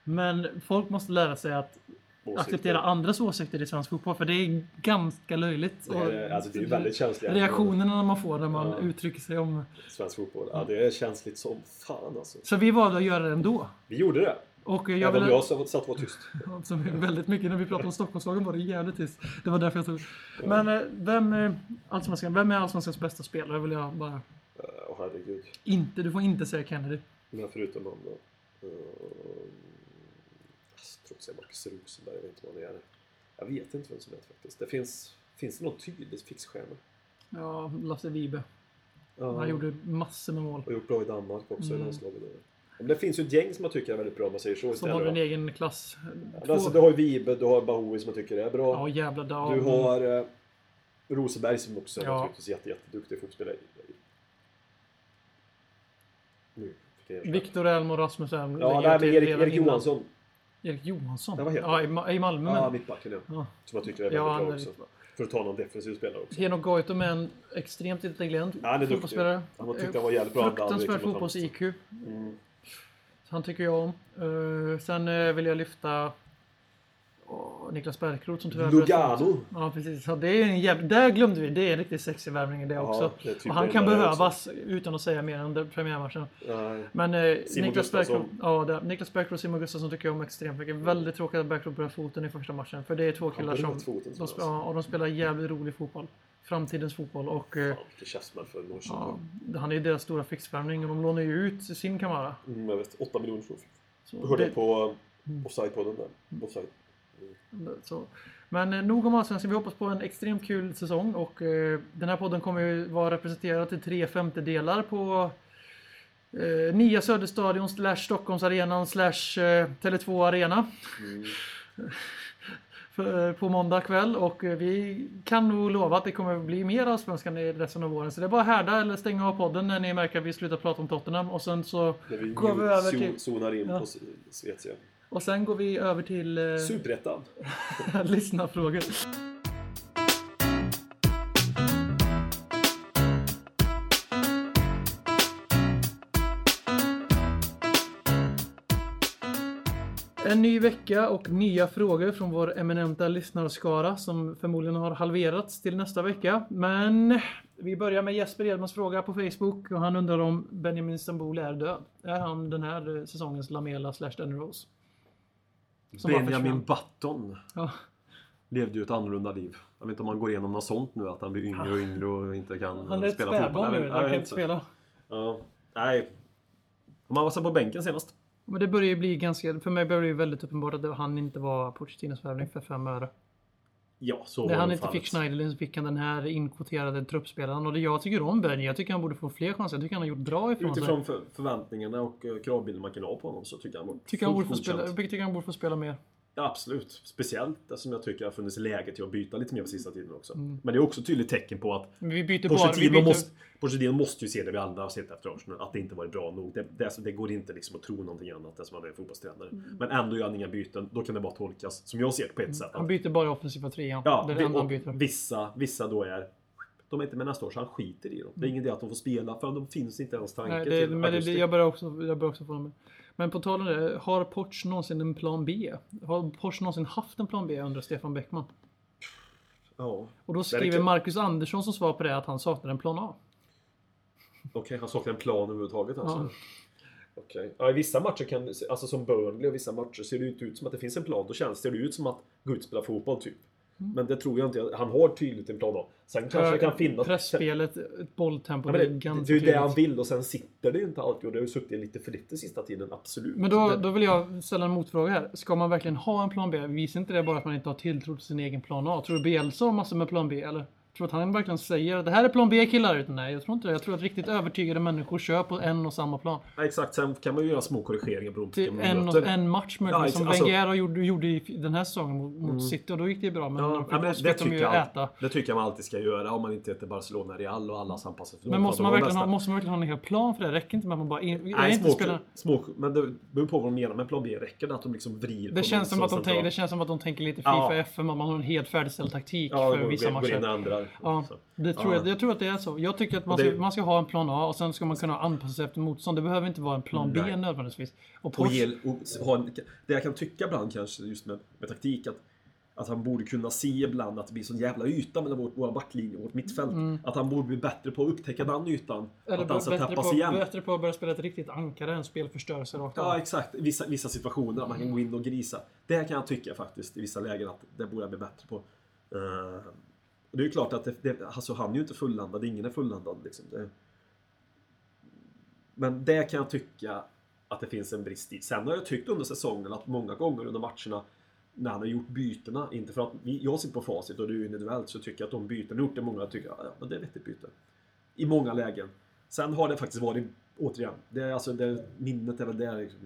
Men folk måste lära sig att Åsikter. acceptera andras åsikter i svensk fotboll. För det är ganska löjligt. Det är, alltså det är väldigt känsligt. Reaktionerna man får när man Ja. uttrycker sig om... Svensk fotboll. Ja, det är känsligt som fan alltså. Så vi valde att göra det ändå. Vi gjorde det. Och jag Även vill... jag satt och var tyst. Alltså, väldigt mycket när vi pratade om Stockholmslagen var det jävligt tyst. Det var därför jag tog... Men eh, vem, är allsvenskan, vem är Allsvenskans bästa spelare? vill jag bara... Åh oh, herregud. Inte, du får inte säga Kennedy. Men förutom honom då. Uh, jag tror inte Marcus Rosenberg, jag vet inte vad det är. Jag vet inte vem som är faktiskt. Det finns, finns det någon tydlig fixstjärna? Ja, Lasse Vibe. Ja. Han gjorde massor med mål. Och gjort bra i Danmark också Mm. i landslaget. Men det finns ju ett gäng som jag tycker är väldigt bra om man säger så Som har en egen klass. Ja, Alltså, du har ju Vibe, du har Bahoui som jag tycker är bra. Ja, jävla dag. Du har eh, Rosenberg som också är Ja. naturligtvis jätte, jätteduktig fotbollsspelare. Nu. Viktor Elm och Rasmus Elm. Ja, nej, men Erik, Erik innan. Johansson. Erik Johansson? Heter ja, i, i Malmö. Ja, mittbacken ja. Ja. Som jag tycker är väldigt Ja, bra också. bra. För att ta någon defensiv spelare också. Henok Goitom är en extremt intelligent Ja, han är duktig. fotbollsspelare. Han tyckte han var jävligt bra. Hade Fruktansvärd fotbolls-IQ. Mm. Han tycker jag om. Eh, sen eh, vill jag lyfta Niklas Bärkroth som tyvärr Lugano. Ja, precis. Så det är en jävla... Där glömde vi. Det är en riktigt sexig värvning det Ja, också. det och han kan behövas utan att säga mer under premiärmatchen. Nej. Men eh, Niklas. Bärkroth, ja, det, Niklas Bärkroth och Simon Gustafsson tycker jag om extremt mycket. Väldigt tråkigt att Bärkroth börjar foten i första matchen. För det är två killar som... bröt foten, de, ja, och de spelar jävligt rolig fotboll. Framtidens fotboll. Och eh, Fan, vilken käftsmäll för Norrköping. ja, han är ju deras stora fixvärvning och de lånar ju ut sin Kamara. Mm, jag vet, 8 miljoner tror jag. Hörde det- på Offside-podden där. Offside. Så. Men eh, nog om Allsvenskan. Vi hoppas på en extremt kul säsong och eh, den här podden kommer ju vara representerad till tre femtedelar på eh, Nya Söderstadion slash Stockholmsarenan slash eh, Tele2 Arena. Eh, på måndag kväll och eh, vi kan nog lova att det kommer bli mer Allsvenskan i resten av våren. Så det är bara att härda eller stänga av podden när ni märker att vi slutar prata om Tottenham och sen så vi går vi över till... zonar in Ja. på S- Svezia. Och sen går vi över till eh, Superettan. lyssnarfrågor. En ny vecka och nya frågor från vår eminenta lyssnarskara som förmodligen har halverats till nästa vecka. Men vi börjar med Jesper Edmans fråga på Facebook och han undrar om Benjamin Stamboul är död. Är han den här eh, säsongens Lamela slash Rose? Benjamin. Button Ja. levde ju ett annorlunda liv. Jag vet inte om han går igenom något sånt nu, att han blir yngre och yngre och inte kan Han är ett spela fotboll. spädbarn Jag nu, vet- han jag kan inte spela. Ja. Nej. Om han var så på bänken senast. Men det börjar ju bli ganska, för mig börjar det ju väldigt uppenbart att han inte var Pochettinos värvning för fem öre. Ja, så När han inte fallet. fick Schneiderlin så fick han den här inkvoterade truppspelaren. Och det jag tycker om Benny, jag tycker han borde få fler chanser. Jag tycker han har gjort bra ifrån sig. Utifrån för, förväntningarna och uh, kravbilden man kan ha på honom så tycker jag han var Tycker han, borde få spela, tycker han borde få spela mer. Ja, absolut. Speciellt eftersom jag tycker det har funnits läge till att byta lite mer på sista tiden också. Mm. Men det är också ett tydligt tecken på att Men vi byter bara... Vi byter, måste, Pochettino måste ju se det vi alla har sett efter Arsenal, att det inte varit bra nog. Det, det, det går inte liksom att tro någonting annat eftersom han är fotbollstränare. Men ändå gör han inga byten. Då kan det bara tolkas, som jag ser det, på ett sätt. Mm. han Att, byter bara offensiva trean. ja, det är det enda han byter. vissa, vissa då är... De är inte med nästa år, så han skiter i dem. Det är ingen idé att de får spela, för de finns inte ens tanke Nej, till det, men det, jag börjar också, jag börjar också få med. Men på tal om det, har Porsche någonsin en plan B? Har Porsche någonsin haft en plan B under Stefan Bäckman? Ja. Och då Verkligen. skriver Marcus Andersson som svar på det att han saknar en plan A. Okej, han saknar en plan överhuvudtaget alltså. Ja. Okej. Ja, i vissa matcher kan alltså som Burnley och vissa matcher ser det inte ut som att det finns en plan. Då känns det ut som att gå ut och spela fotboll typ. Mm. Men det tror jag inte. Han har tydligt en plan A. Sen kanske det kan finnas... Pressspelet, ett bolltempo, Ja, det det, är ju det han vill och sen sitter det ju inte alltid och det har ju suttit lite för lite sista tiden, absolut. Men då, då vill jag ställa en motfråga här. Ska man verkligen ha en plan B? Visar inte det bara att man inte har tilltro till sin egen plan A? Tror du Bielsa har massor med plan B eller? Tror att han verkligen säger att det här är plan B killar? Utan nej, jag tror inte det. Jag tror att riktigt övertygade människor kör på en och samma plan. Ja, exakt, sen kan man ju göra små korrigeringar beroende på vilka en, och, en match möjligen, Ja, som alltså- Wenger gjorde, gjorde i den här säsongen mot, mot City och då gick det ju bra. Men, Ja, de, ja, men det, fick de tycker ju jag, äta. det tycker jag man alltid ska göra om man inte heter Barcelona Real och alla anpassar sig. Men måste man, verkligen ha, måste man verkligen ha en hel plan för det? Räcker inte med att man bara... Är Nej, inte små, spelar, små, men det beror på vad de menar med plan B. Räcker det att de liksom vrider det, känns som att de tänker, det känns som att de tänker lite Ja. Fifa FM, att man har en helt färdigställd taktik Ja, för vissa in matcher. Ändrar. Ja, det tror Ja. jag, jag tror att det är så. Jag tycker att man, det- ska, man ska ha en plan A och sen ska man kunna anpassa sig efter motstånd. Det behöver inte vara en plan B Nej. nödvändigtvis. Och Och Porsche, ge, och ha en, det jag kan tycka ibland kanske just med, med taktik att att han borde kunna se ibland att det blir sån jävla yta mellan vårt, våra backlinjer och vårt mittfält. Att han borde bli bättre på att upptäcka den ytan. Mm. eller att han ska tappas på, igen. bättre på att börja spela ett riktigt ankare än spelförstörelse rakt av. Ja, exakt. Vissa, vissa situationer, att man kan gå in och grisa. Det kan jag tycka faktiskt i vissa lägen att det borde jag bli bättre på. Eh, och det är ju klart att det, det, alltså han är ju inte fulländad, ingen är fulländad. Liksom. Det, men det kan jag tycka att det finns en brist i. Sen har jag tyckt under säsongen att många gånger under matcherna när han har gjort bytena, inte för att vi, jag sitter på facit och det är ju individuellt, så tycker jag att de byten gjort det många tycker ja, men det är ett vettigt byte. I många lägen. Sen har det faktiskt varit, återigen, det är alltså det, minnet är väl där liksom.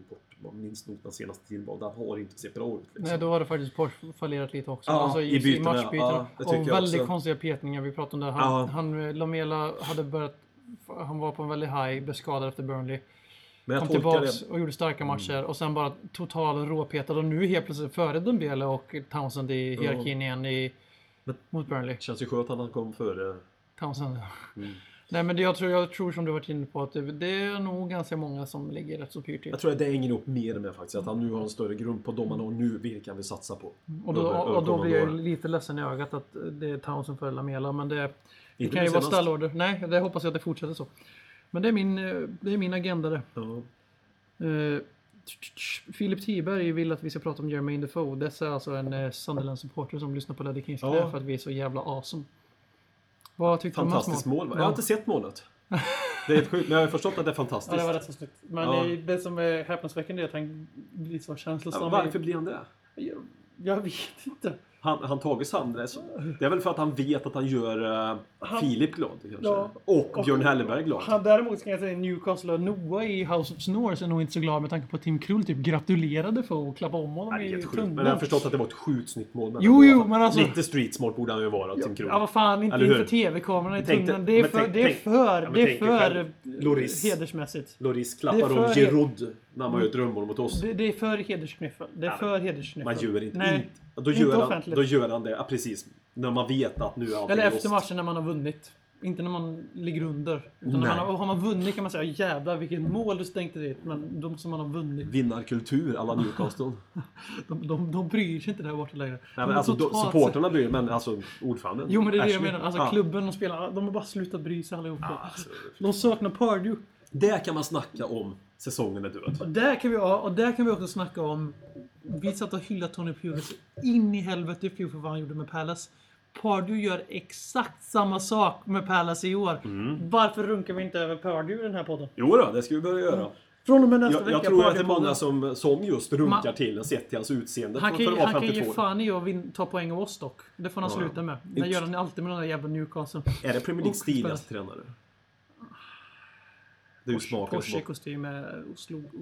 Man minns nog den senaste tiden var, den har inte sett bra ut. Liksom. Nej, då har det faktiskt fallerat lite också. Ja, alltså, i i, i bytena, matchbyten. ja, och väldigt också. konstiga petningar. Vi pratade om det. Han, Ja. han, eh, Lamela hade börjat... Han var på en väldigt high, blev skadad efter Burnley. Men Kom tillbaks det... och gjorde starka matcher och sen bara total råpetad och nu helt plötsligt före Dembele och Townsend i hierarkin igen i, Men- mot Burnley. Känns ju skönt att han kom före. Townsend. Mm. Nej men det, jag, tror, jag tror som du varit inne på att det, det är nog ganska många som ligger rätt så pyrt till. Jag tror att det hänger ihop mer med faktiskt. Att han nu har en större grund på han har nu. Vilka han vill satsa på. Och då, Över- och då blir jag lite ledsen i ögat att det är Townsend för Lamela men det, det kan ju vara stallorder. Nej, det hoppas jag att det fortsätter så. Men det är min, eh, det är min agenda det. Ja. Uh, Filip Tiberg vill att vi ska prata om Jermaine Defoe. Dessa är alltså en uh, Sunderland-supporter som lyssnar på Leddy Kings Ja. för att vi är så jävla awesome. Vad tyckte du om hans Fantastiskt mål. Ja. Jag har inte sett målet. Det är helt sjukt, men jag har förstått att det är Ja, fantastiskt. det var rätt så snyggt. Men Ja. det som är häpnadsväckande är att han blir så känslosam. Ja, varför blir han det? Jag, jag vet inte. Han, han tagit Sandra så. Det är väl för att han vet att han gör uh, Filip glad kanske. Ja. Och Björn Hellberg glad. Han däremot ska jag säga Newcastle och Noah i House of Snores är nog inte så glad med tanke på att Tim Krull typ gratulerade för att klappa om honom Nej, i sjukt. Men jag har förstått att det var ett sjukt snyggt mål. Jo, jo, men alltså- Lite street smart borde han ju vara, Tim Krull. Ja, vad fan, inte inför TV-kamerorna i tungan. Det är för, det är för, ja, det är för eh, Loris. hedersmässigt. Loris klappar om Giroud när man gör ett drömmål mot oss. Det, det är för hedersknyffel. Det är för hedersknyffel. Man gör inte. Nej. Då, gör han, offentligt. då gör han det, ja, precis. När man vet att nu är allting Eller efter lost. matchen när man har vunnit. Inte när man ligger under. Utan när man har, har man vunnit kan man säga jävlar vilket mål du stänkte dit. Men de som man har vunnit, Vinnarkultur alla Newcastle. de, de, de bryr sig inte där borta längre. Nej, men alltså, totalt- supporterna bryr men alltså ordföranden. Jo men det är det jag menar. Alltså Ja. klubben och spelarna, de har bara slutat bry sig allihopa. Alltså, De saknar Pardew. där kan man snacka om säsongen är död. Och där kan vi, och där kan vi också snacka om... Vi satt och hyllade Tony Pulis in i helvete i fjol för vad han gjorde med Palace. Pardew gör exakt samma sak med Palace i år. Mm. Varför runkar vi inte över Pardew i den här podden? Jo då, det ska vi börja göra. Från och med nästa Jag, vecka. jag tror att det är många som, som just runkar Ma- till en sett till hans utseende Han kan, han kan ge 52. fan i att ta poäng av oss dock. Det får han Ja. sluta med. Det gör han alltid med den där jävla Newcastle. Är det Premier Leagues Och stiligaste tränare? Det är ju smaken Porsche som... kostym är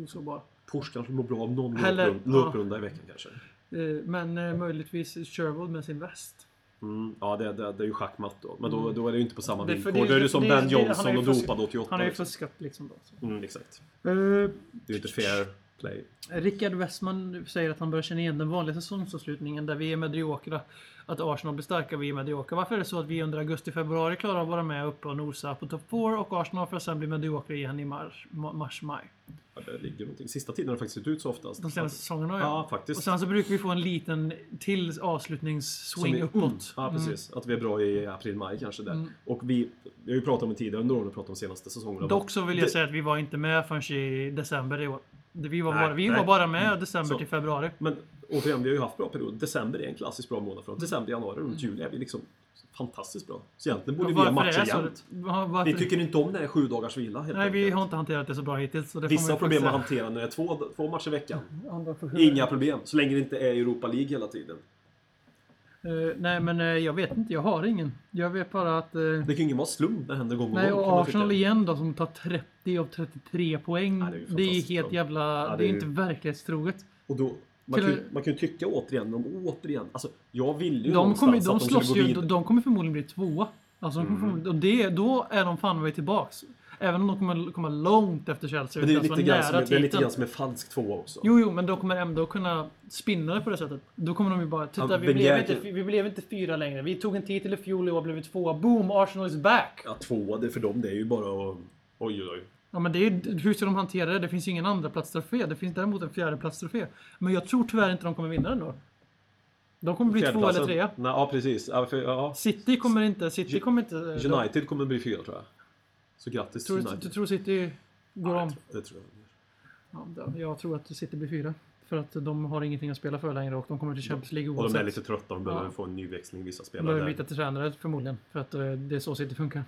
oslagbar. Porsche kanske mår bra av någon Eller- löprunda, löprunda i veckan kanske. Eh, Men eh, möjligtvis Sherwood med sin väst. Mm, ja, det, det, det är ju schackmatt då. Men då, då är det ju inte på samma Mm. Det villkor. det Då är det som Ben Johnson och dopad 88. Han har ju liksom. fuskat liksom då. Så. Mm, exakt. Eh, Det är ju inte fair Play. Rickard Westman säger att han börjar känna igen den vanliga säsongsavslutningen där vi är mediokra. Att Arsenal blir starka, vi är mediokra. Varför är det så att vi under augusti-februari klarar av att vara med uppe och nosa på topp 4 och Arsenal för att sen bli mediokra igen i mars, ma- mars-maj? Ja, det ligger någonting. Sista tiden har det faktiskt sett ut så oftast. De senaste säsongerna Ja, faktiskt. Och sen så brukar vi få en liten till avslutningsswing är- uppåt. Mm. Ja, precis. Att vi är bra i april-maj kanske där. Och vi, vi har ju pratat om det tidigare under åren och pratat om senaste säsongerna. Dock så vill jag Det- säga att vi var inte med förrän i december i år. Vi var, Nej, bara, vi nej. var bara med december Så. till februari. Men återigen, vi har ju haft bra perioder. December är en klassisk bra månad för oss. December, januari och juli är vi liksom fantastiskt bra. Så egentligen borde vi ha matcher det jämt. Varför? Vi tycker inte om den här sju dagars vila helt Nej, vi har inte hanterat det så bra hittills. Det Vissa problem att hantera när det är två, två matcher i veckan. Inga problem. Så länge det inte är Europa League hela tiden. Eh, nej, men eh, jag vet inte. Jag har ingen. Jag vet bara att... eh, Det kan ju ingen vara slump det händer gång på nej, gång. kan och Arsenal igen då som tar 30 av 33 poäng. Ja, det är ju det är helt jävla... Ja, det det är är inte ju- verklighetstroget. Och då, man, kan, ju- man kan ju tycka återigen om återigen. Alltså, jag vill ju De, kommer, de att de slåss ju... Mm. De kommer förmodligen bli tvåa. Alltså, de förmodligen, och det, då är de fan mig tillbaks. Även om de kommer komma långt efter Chelsea. Men det är, lite grann som, det är lite grann som en falsk tvåa också. Jo, jo, men de kommer ändå kunna spinna det på det sättet. Då kommer de ju bara, titta Ja, vi, blev inte, vi blev inte fyra längre. Vi tog en titel i fjol, i år blev vi tvåa. Boom, Arsenal is back! Ja, tvåa, det för dem det är ju bara att... Oj, oj, oj. Ja, men det är, hur ska de hantera det? Det finns ju ingen andra platstrofé. Det finns däremot en fjärde platstrofé. Men jag tror tyvärr inte de kommer vinna den då. De kommer bli två eller trea. Nej, ja, precis. Ja, för, ja. City kommer inte... City kommer inte... United kommer bli fyra tror jag. Så grattis Tror, till du, United. du tror City går om? Det tror jag. Ja, jag tror att City blir fyra. För att de har ingenting att spela för längre och de kommer till Champions League Och de är oavsett. lite trötta. De behöver Ja. få en ny växling vissa De spelare. behöver där. byta till tränare förmodligen. För att eh, det är så City funkar.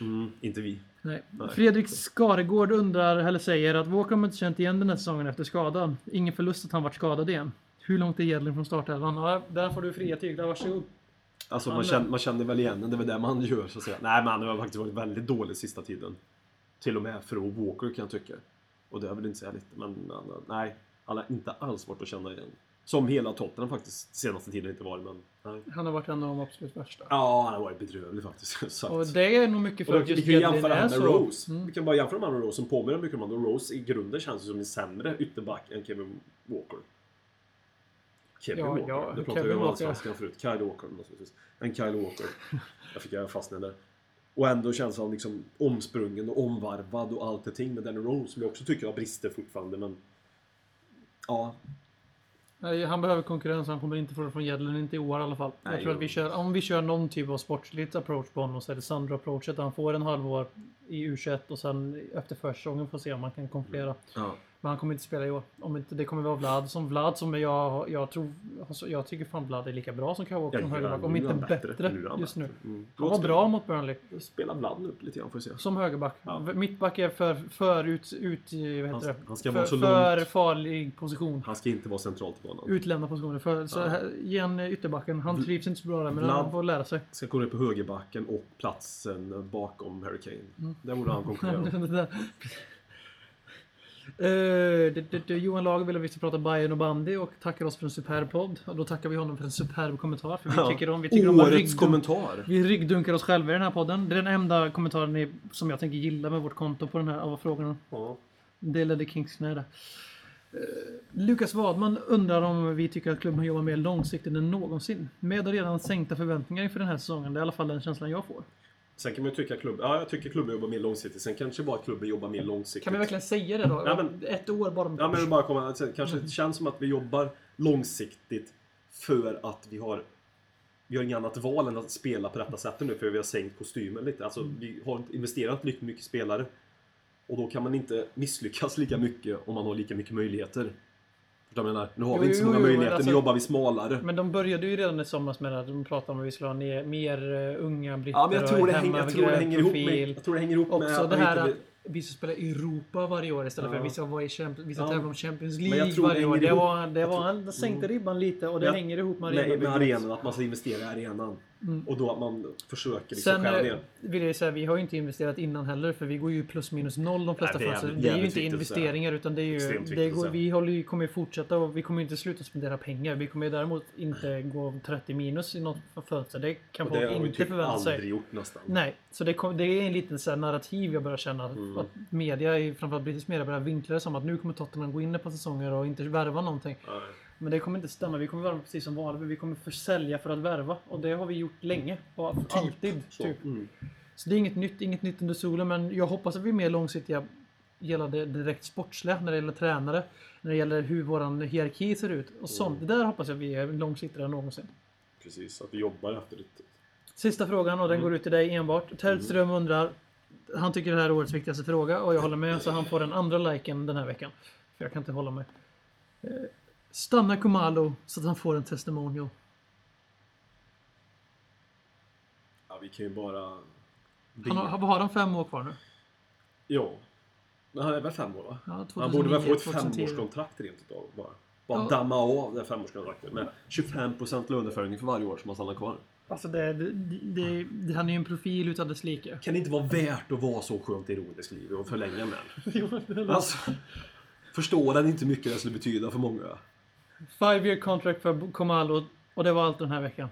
Mm, inte vi. Nej. Nej. Fredrik Skaregård undrar, eller säger att Walker inte känt igen den här säsongen efter skadan. Ingen förlust att han varit skadad igen. Hur långt är Jedlin från startelvan? Ja, där får du fria tyglar, varsågod. Alltså man känner, man känner väl igen det är väl det man gör så att säga. Nej men han har faktiskt varit väldigt dålig sista tiden. Till och med för Walker kan jag tycka. Och det är väl inte säga lite, men nej. Han har inte alls varit att känna igen. Som hela Tottenham faktiskt senaste tiden inte varit, men nej. Han har varit en av de absolut värsta. Ja, han har varit bedrövlig faktiskt. Och det är nog mycket för att vi just kan ju Jedlin jämföra han med. Rose. Mm. Vi kan bara jämföra honom med Rose som påminner mycket om honom. Rose i grunden känns ju som en sämre ytterback än Kevin Walker. Kevin Ja, Walker. ja, det pratade vi om allsvenskan förut. Kyle Walker. En Kyle Walker. Jag fick jag fastna där. Och ändå känns han liksom omsprungen och omvarvad och allt det ting med Danny Rose som jag också tycker har brister fortfarande men... Ja, Nej, Han behöver konkurrens, han kommer inte få det från Jedlin, inte i år i alla fall. jag Nej, tror jo. att vi kör, om vi kör någon typ av sportsligt approach på honom så är det Sandro-approachet. Han får en halvår i U21 och sen efter försäsongen får se om man kan konkurrera. ja. Men han kommer inte spela i år. Om inte, det kommer vara Vlad som Vlad som jag, jag tror... Alltså, jag tycker fan Vlad är lika bra som Walker som högerback. Om inte bättre, Nu just nu. Mm. Han var bra mot Burnley. Spela Vlad upp lite grann får vi se. Som högerback. Ja. Mittback är för, för ut, ut... Vad heter Han- det? han ska för, vara så för långt. farlig position. Han ska inte vara centralt i banan. Utlämna positioner. För, så Ja. här, ge en ytterbacken. Han trivs inte så bra där, men Vlad- han får lära sig. Ska gå ner på högerbacken och platsen bakom Harry Kane. Mm. Där borde han konkurrera. Eh, det, det, Johan Lager vill att vi ska prata Bayern och bandy och tackar oss för en superb podd. Och då tackar vi honom för en superb kommentar. För vi Ja. tycker om, vi tycker om Årets ryggdunk- kommentar. Vi ryggdunkar oss själva i den här podden. Det är den enda kommentaren som jag tänker gilla med vårt konto på den här av frågorna. Ja. Det ledde Kings nära. Uh, Lukas Wadman undrar om vi tycker att klubben jobbar mer långsiktigt än någonsin. Med redan sänkta förväntningar inför den här säsongen. Det är i alla fall den känslan jag får. Sen kan man ju tycka klubb, ja, jag tycker klubben jobbar mer långsiktigt. Sen kanske bara klubben jobbar mer långsiktigt. Kan vi verkligen säga det då? Ja, men- Ett år bara. Ja men bara komma, alltså, kanske det känns som att vi jobbar långsiktigt för att vi har vi har inget annat val än att spela på detta sättet nu för vi har sänkt kostymen lite. Alltså vi har investerat lika mycket spelare. Och då kan man inte misslyckas lika mycket om man har lika mycket möjligheter. Jag menar? Nu har Jo, vi inte så många jo, möjligheter, alltså- nu jobbar vi smalare. Men de började ju redan i somras med att de pratade om att vi skulle ha ner, mer uh, unga britter Ja men jag tror det, hänger, jag tror det hänger ihop med, jag tror det hänger ihop med Också det här att vi ska spela Europa varje år istället för Ja. att vi ska i Champions, vi ska Ja. om Champions League varje år. Det var, det var han sänkte ribban lite och det hänger ihop med med, med arenan, att man ska investera i arenan. Och då att man försöker liksom Sen skära eh, ner. vill jag ju säga, vi har ju inte investerat innan heller för vi går ju plus minus noll de flesta Nej, det Det är ju inte investeringar utan det är ju... Det går, vi håller ju, kommer ju fortsätta och vi kommer ju inte sluta spendera pengar. Vi kommer ju däremot inte gå 30 minus i något fönster. Det kan det folk har vi inte typ förvänta sig. aldrig gjort nästan. Nej, så det, kom, det är en liten så här narrativ jag börjar känna. Mm. Att media, framförallt brittisk media, börjar vinkla det som att nu kommer Tottenham gå in ett par säsonger och inte värva någonting. Nej. Men det kommer inte stämma. Vi kommer värva precis som vanligt. Vi kommer försälja för att värva. Och det har vi gjort länge. Och alltid. Så. Typ. Mm. Så det är inget nytt, inget nytt under solen. Men jag hoppas att vi är mer långsiktiga gällande det direkt sportsliga. När det gäller tränare. När det gäller hur våran hierarki ser ut. Och sånt. Det där hoppas jag vi är långsiktigare än någonsin. Precis, att vi jobbar efter det. Sista frågan och den Mm. går ut till dig enbart. Tellström undrar. Han tycker det här är årets viktigaste fråga och jag håller med så han får den andra liken den här veckan. För jag kan inte hålla mig. Stanna Kumalo så att han får en testimonial. Ja, vi kan ju bara... Han har, har han fem år kvar nu? Ja. Men han är väl fem år va? Ja, han borde väl få ett 2010. femårskontrakt rent utav bara. Bara Ja. damma av det femårskontraktet med 25% löneförhöjning för varje år som han stannar kvar. Alltså det, det, det, det, han är ju en profil utan dess like. Kan det inte vara värt att vara så skönt ironisk i livet och förlänga med Alltså, förstår den inte mycket det skulle betyda för många? Five year contract för Kumalo och det var allt den här veckan.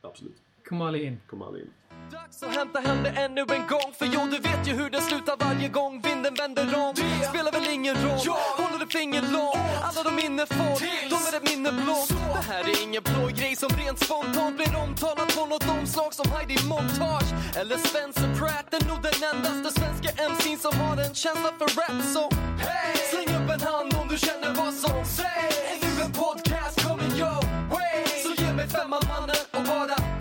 Absolut. Kumali in. Kom aldrig in. Dags att hämta hem det ännu en gång För jo, du vet ju hur det slutar varje gång vinden vänder om Det spelar väl ingen roll Håller du finger långt Alla de minne får De är ett minne blått Det här är ingen blå grej som rent spontant blir omtalat på något omslag som Heidi Montage Eller Spencer Pratt är nog den endaste svenska MC'n som har en känsla för rap Så hey! en hand om du känner vad som sägs. Ännu en podcast coming your way. Så ge mig femman mannen och bara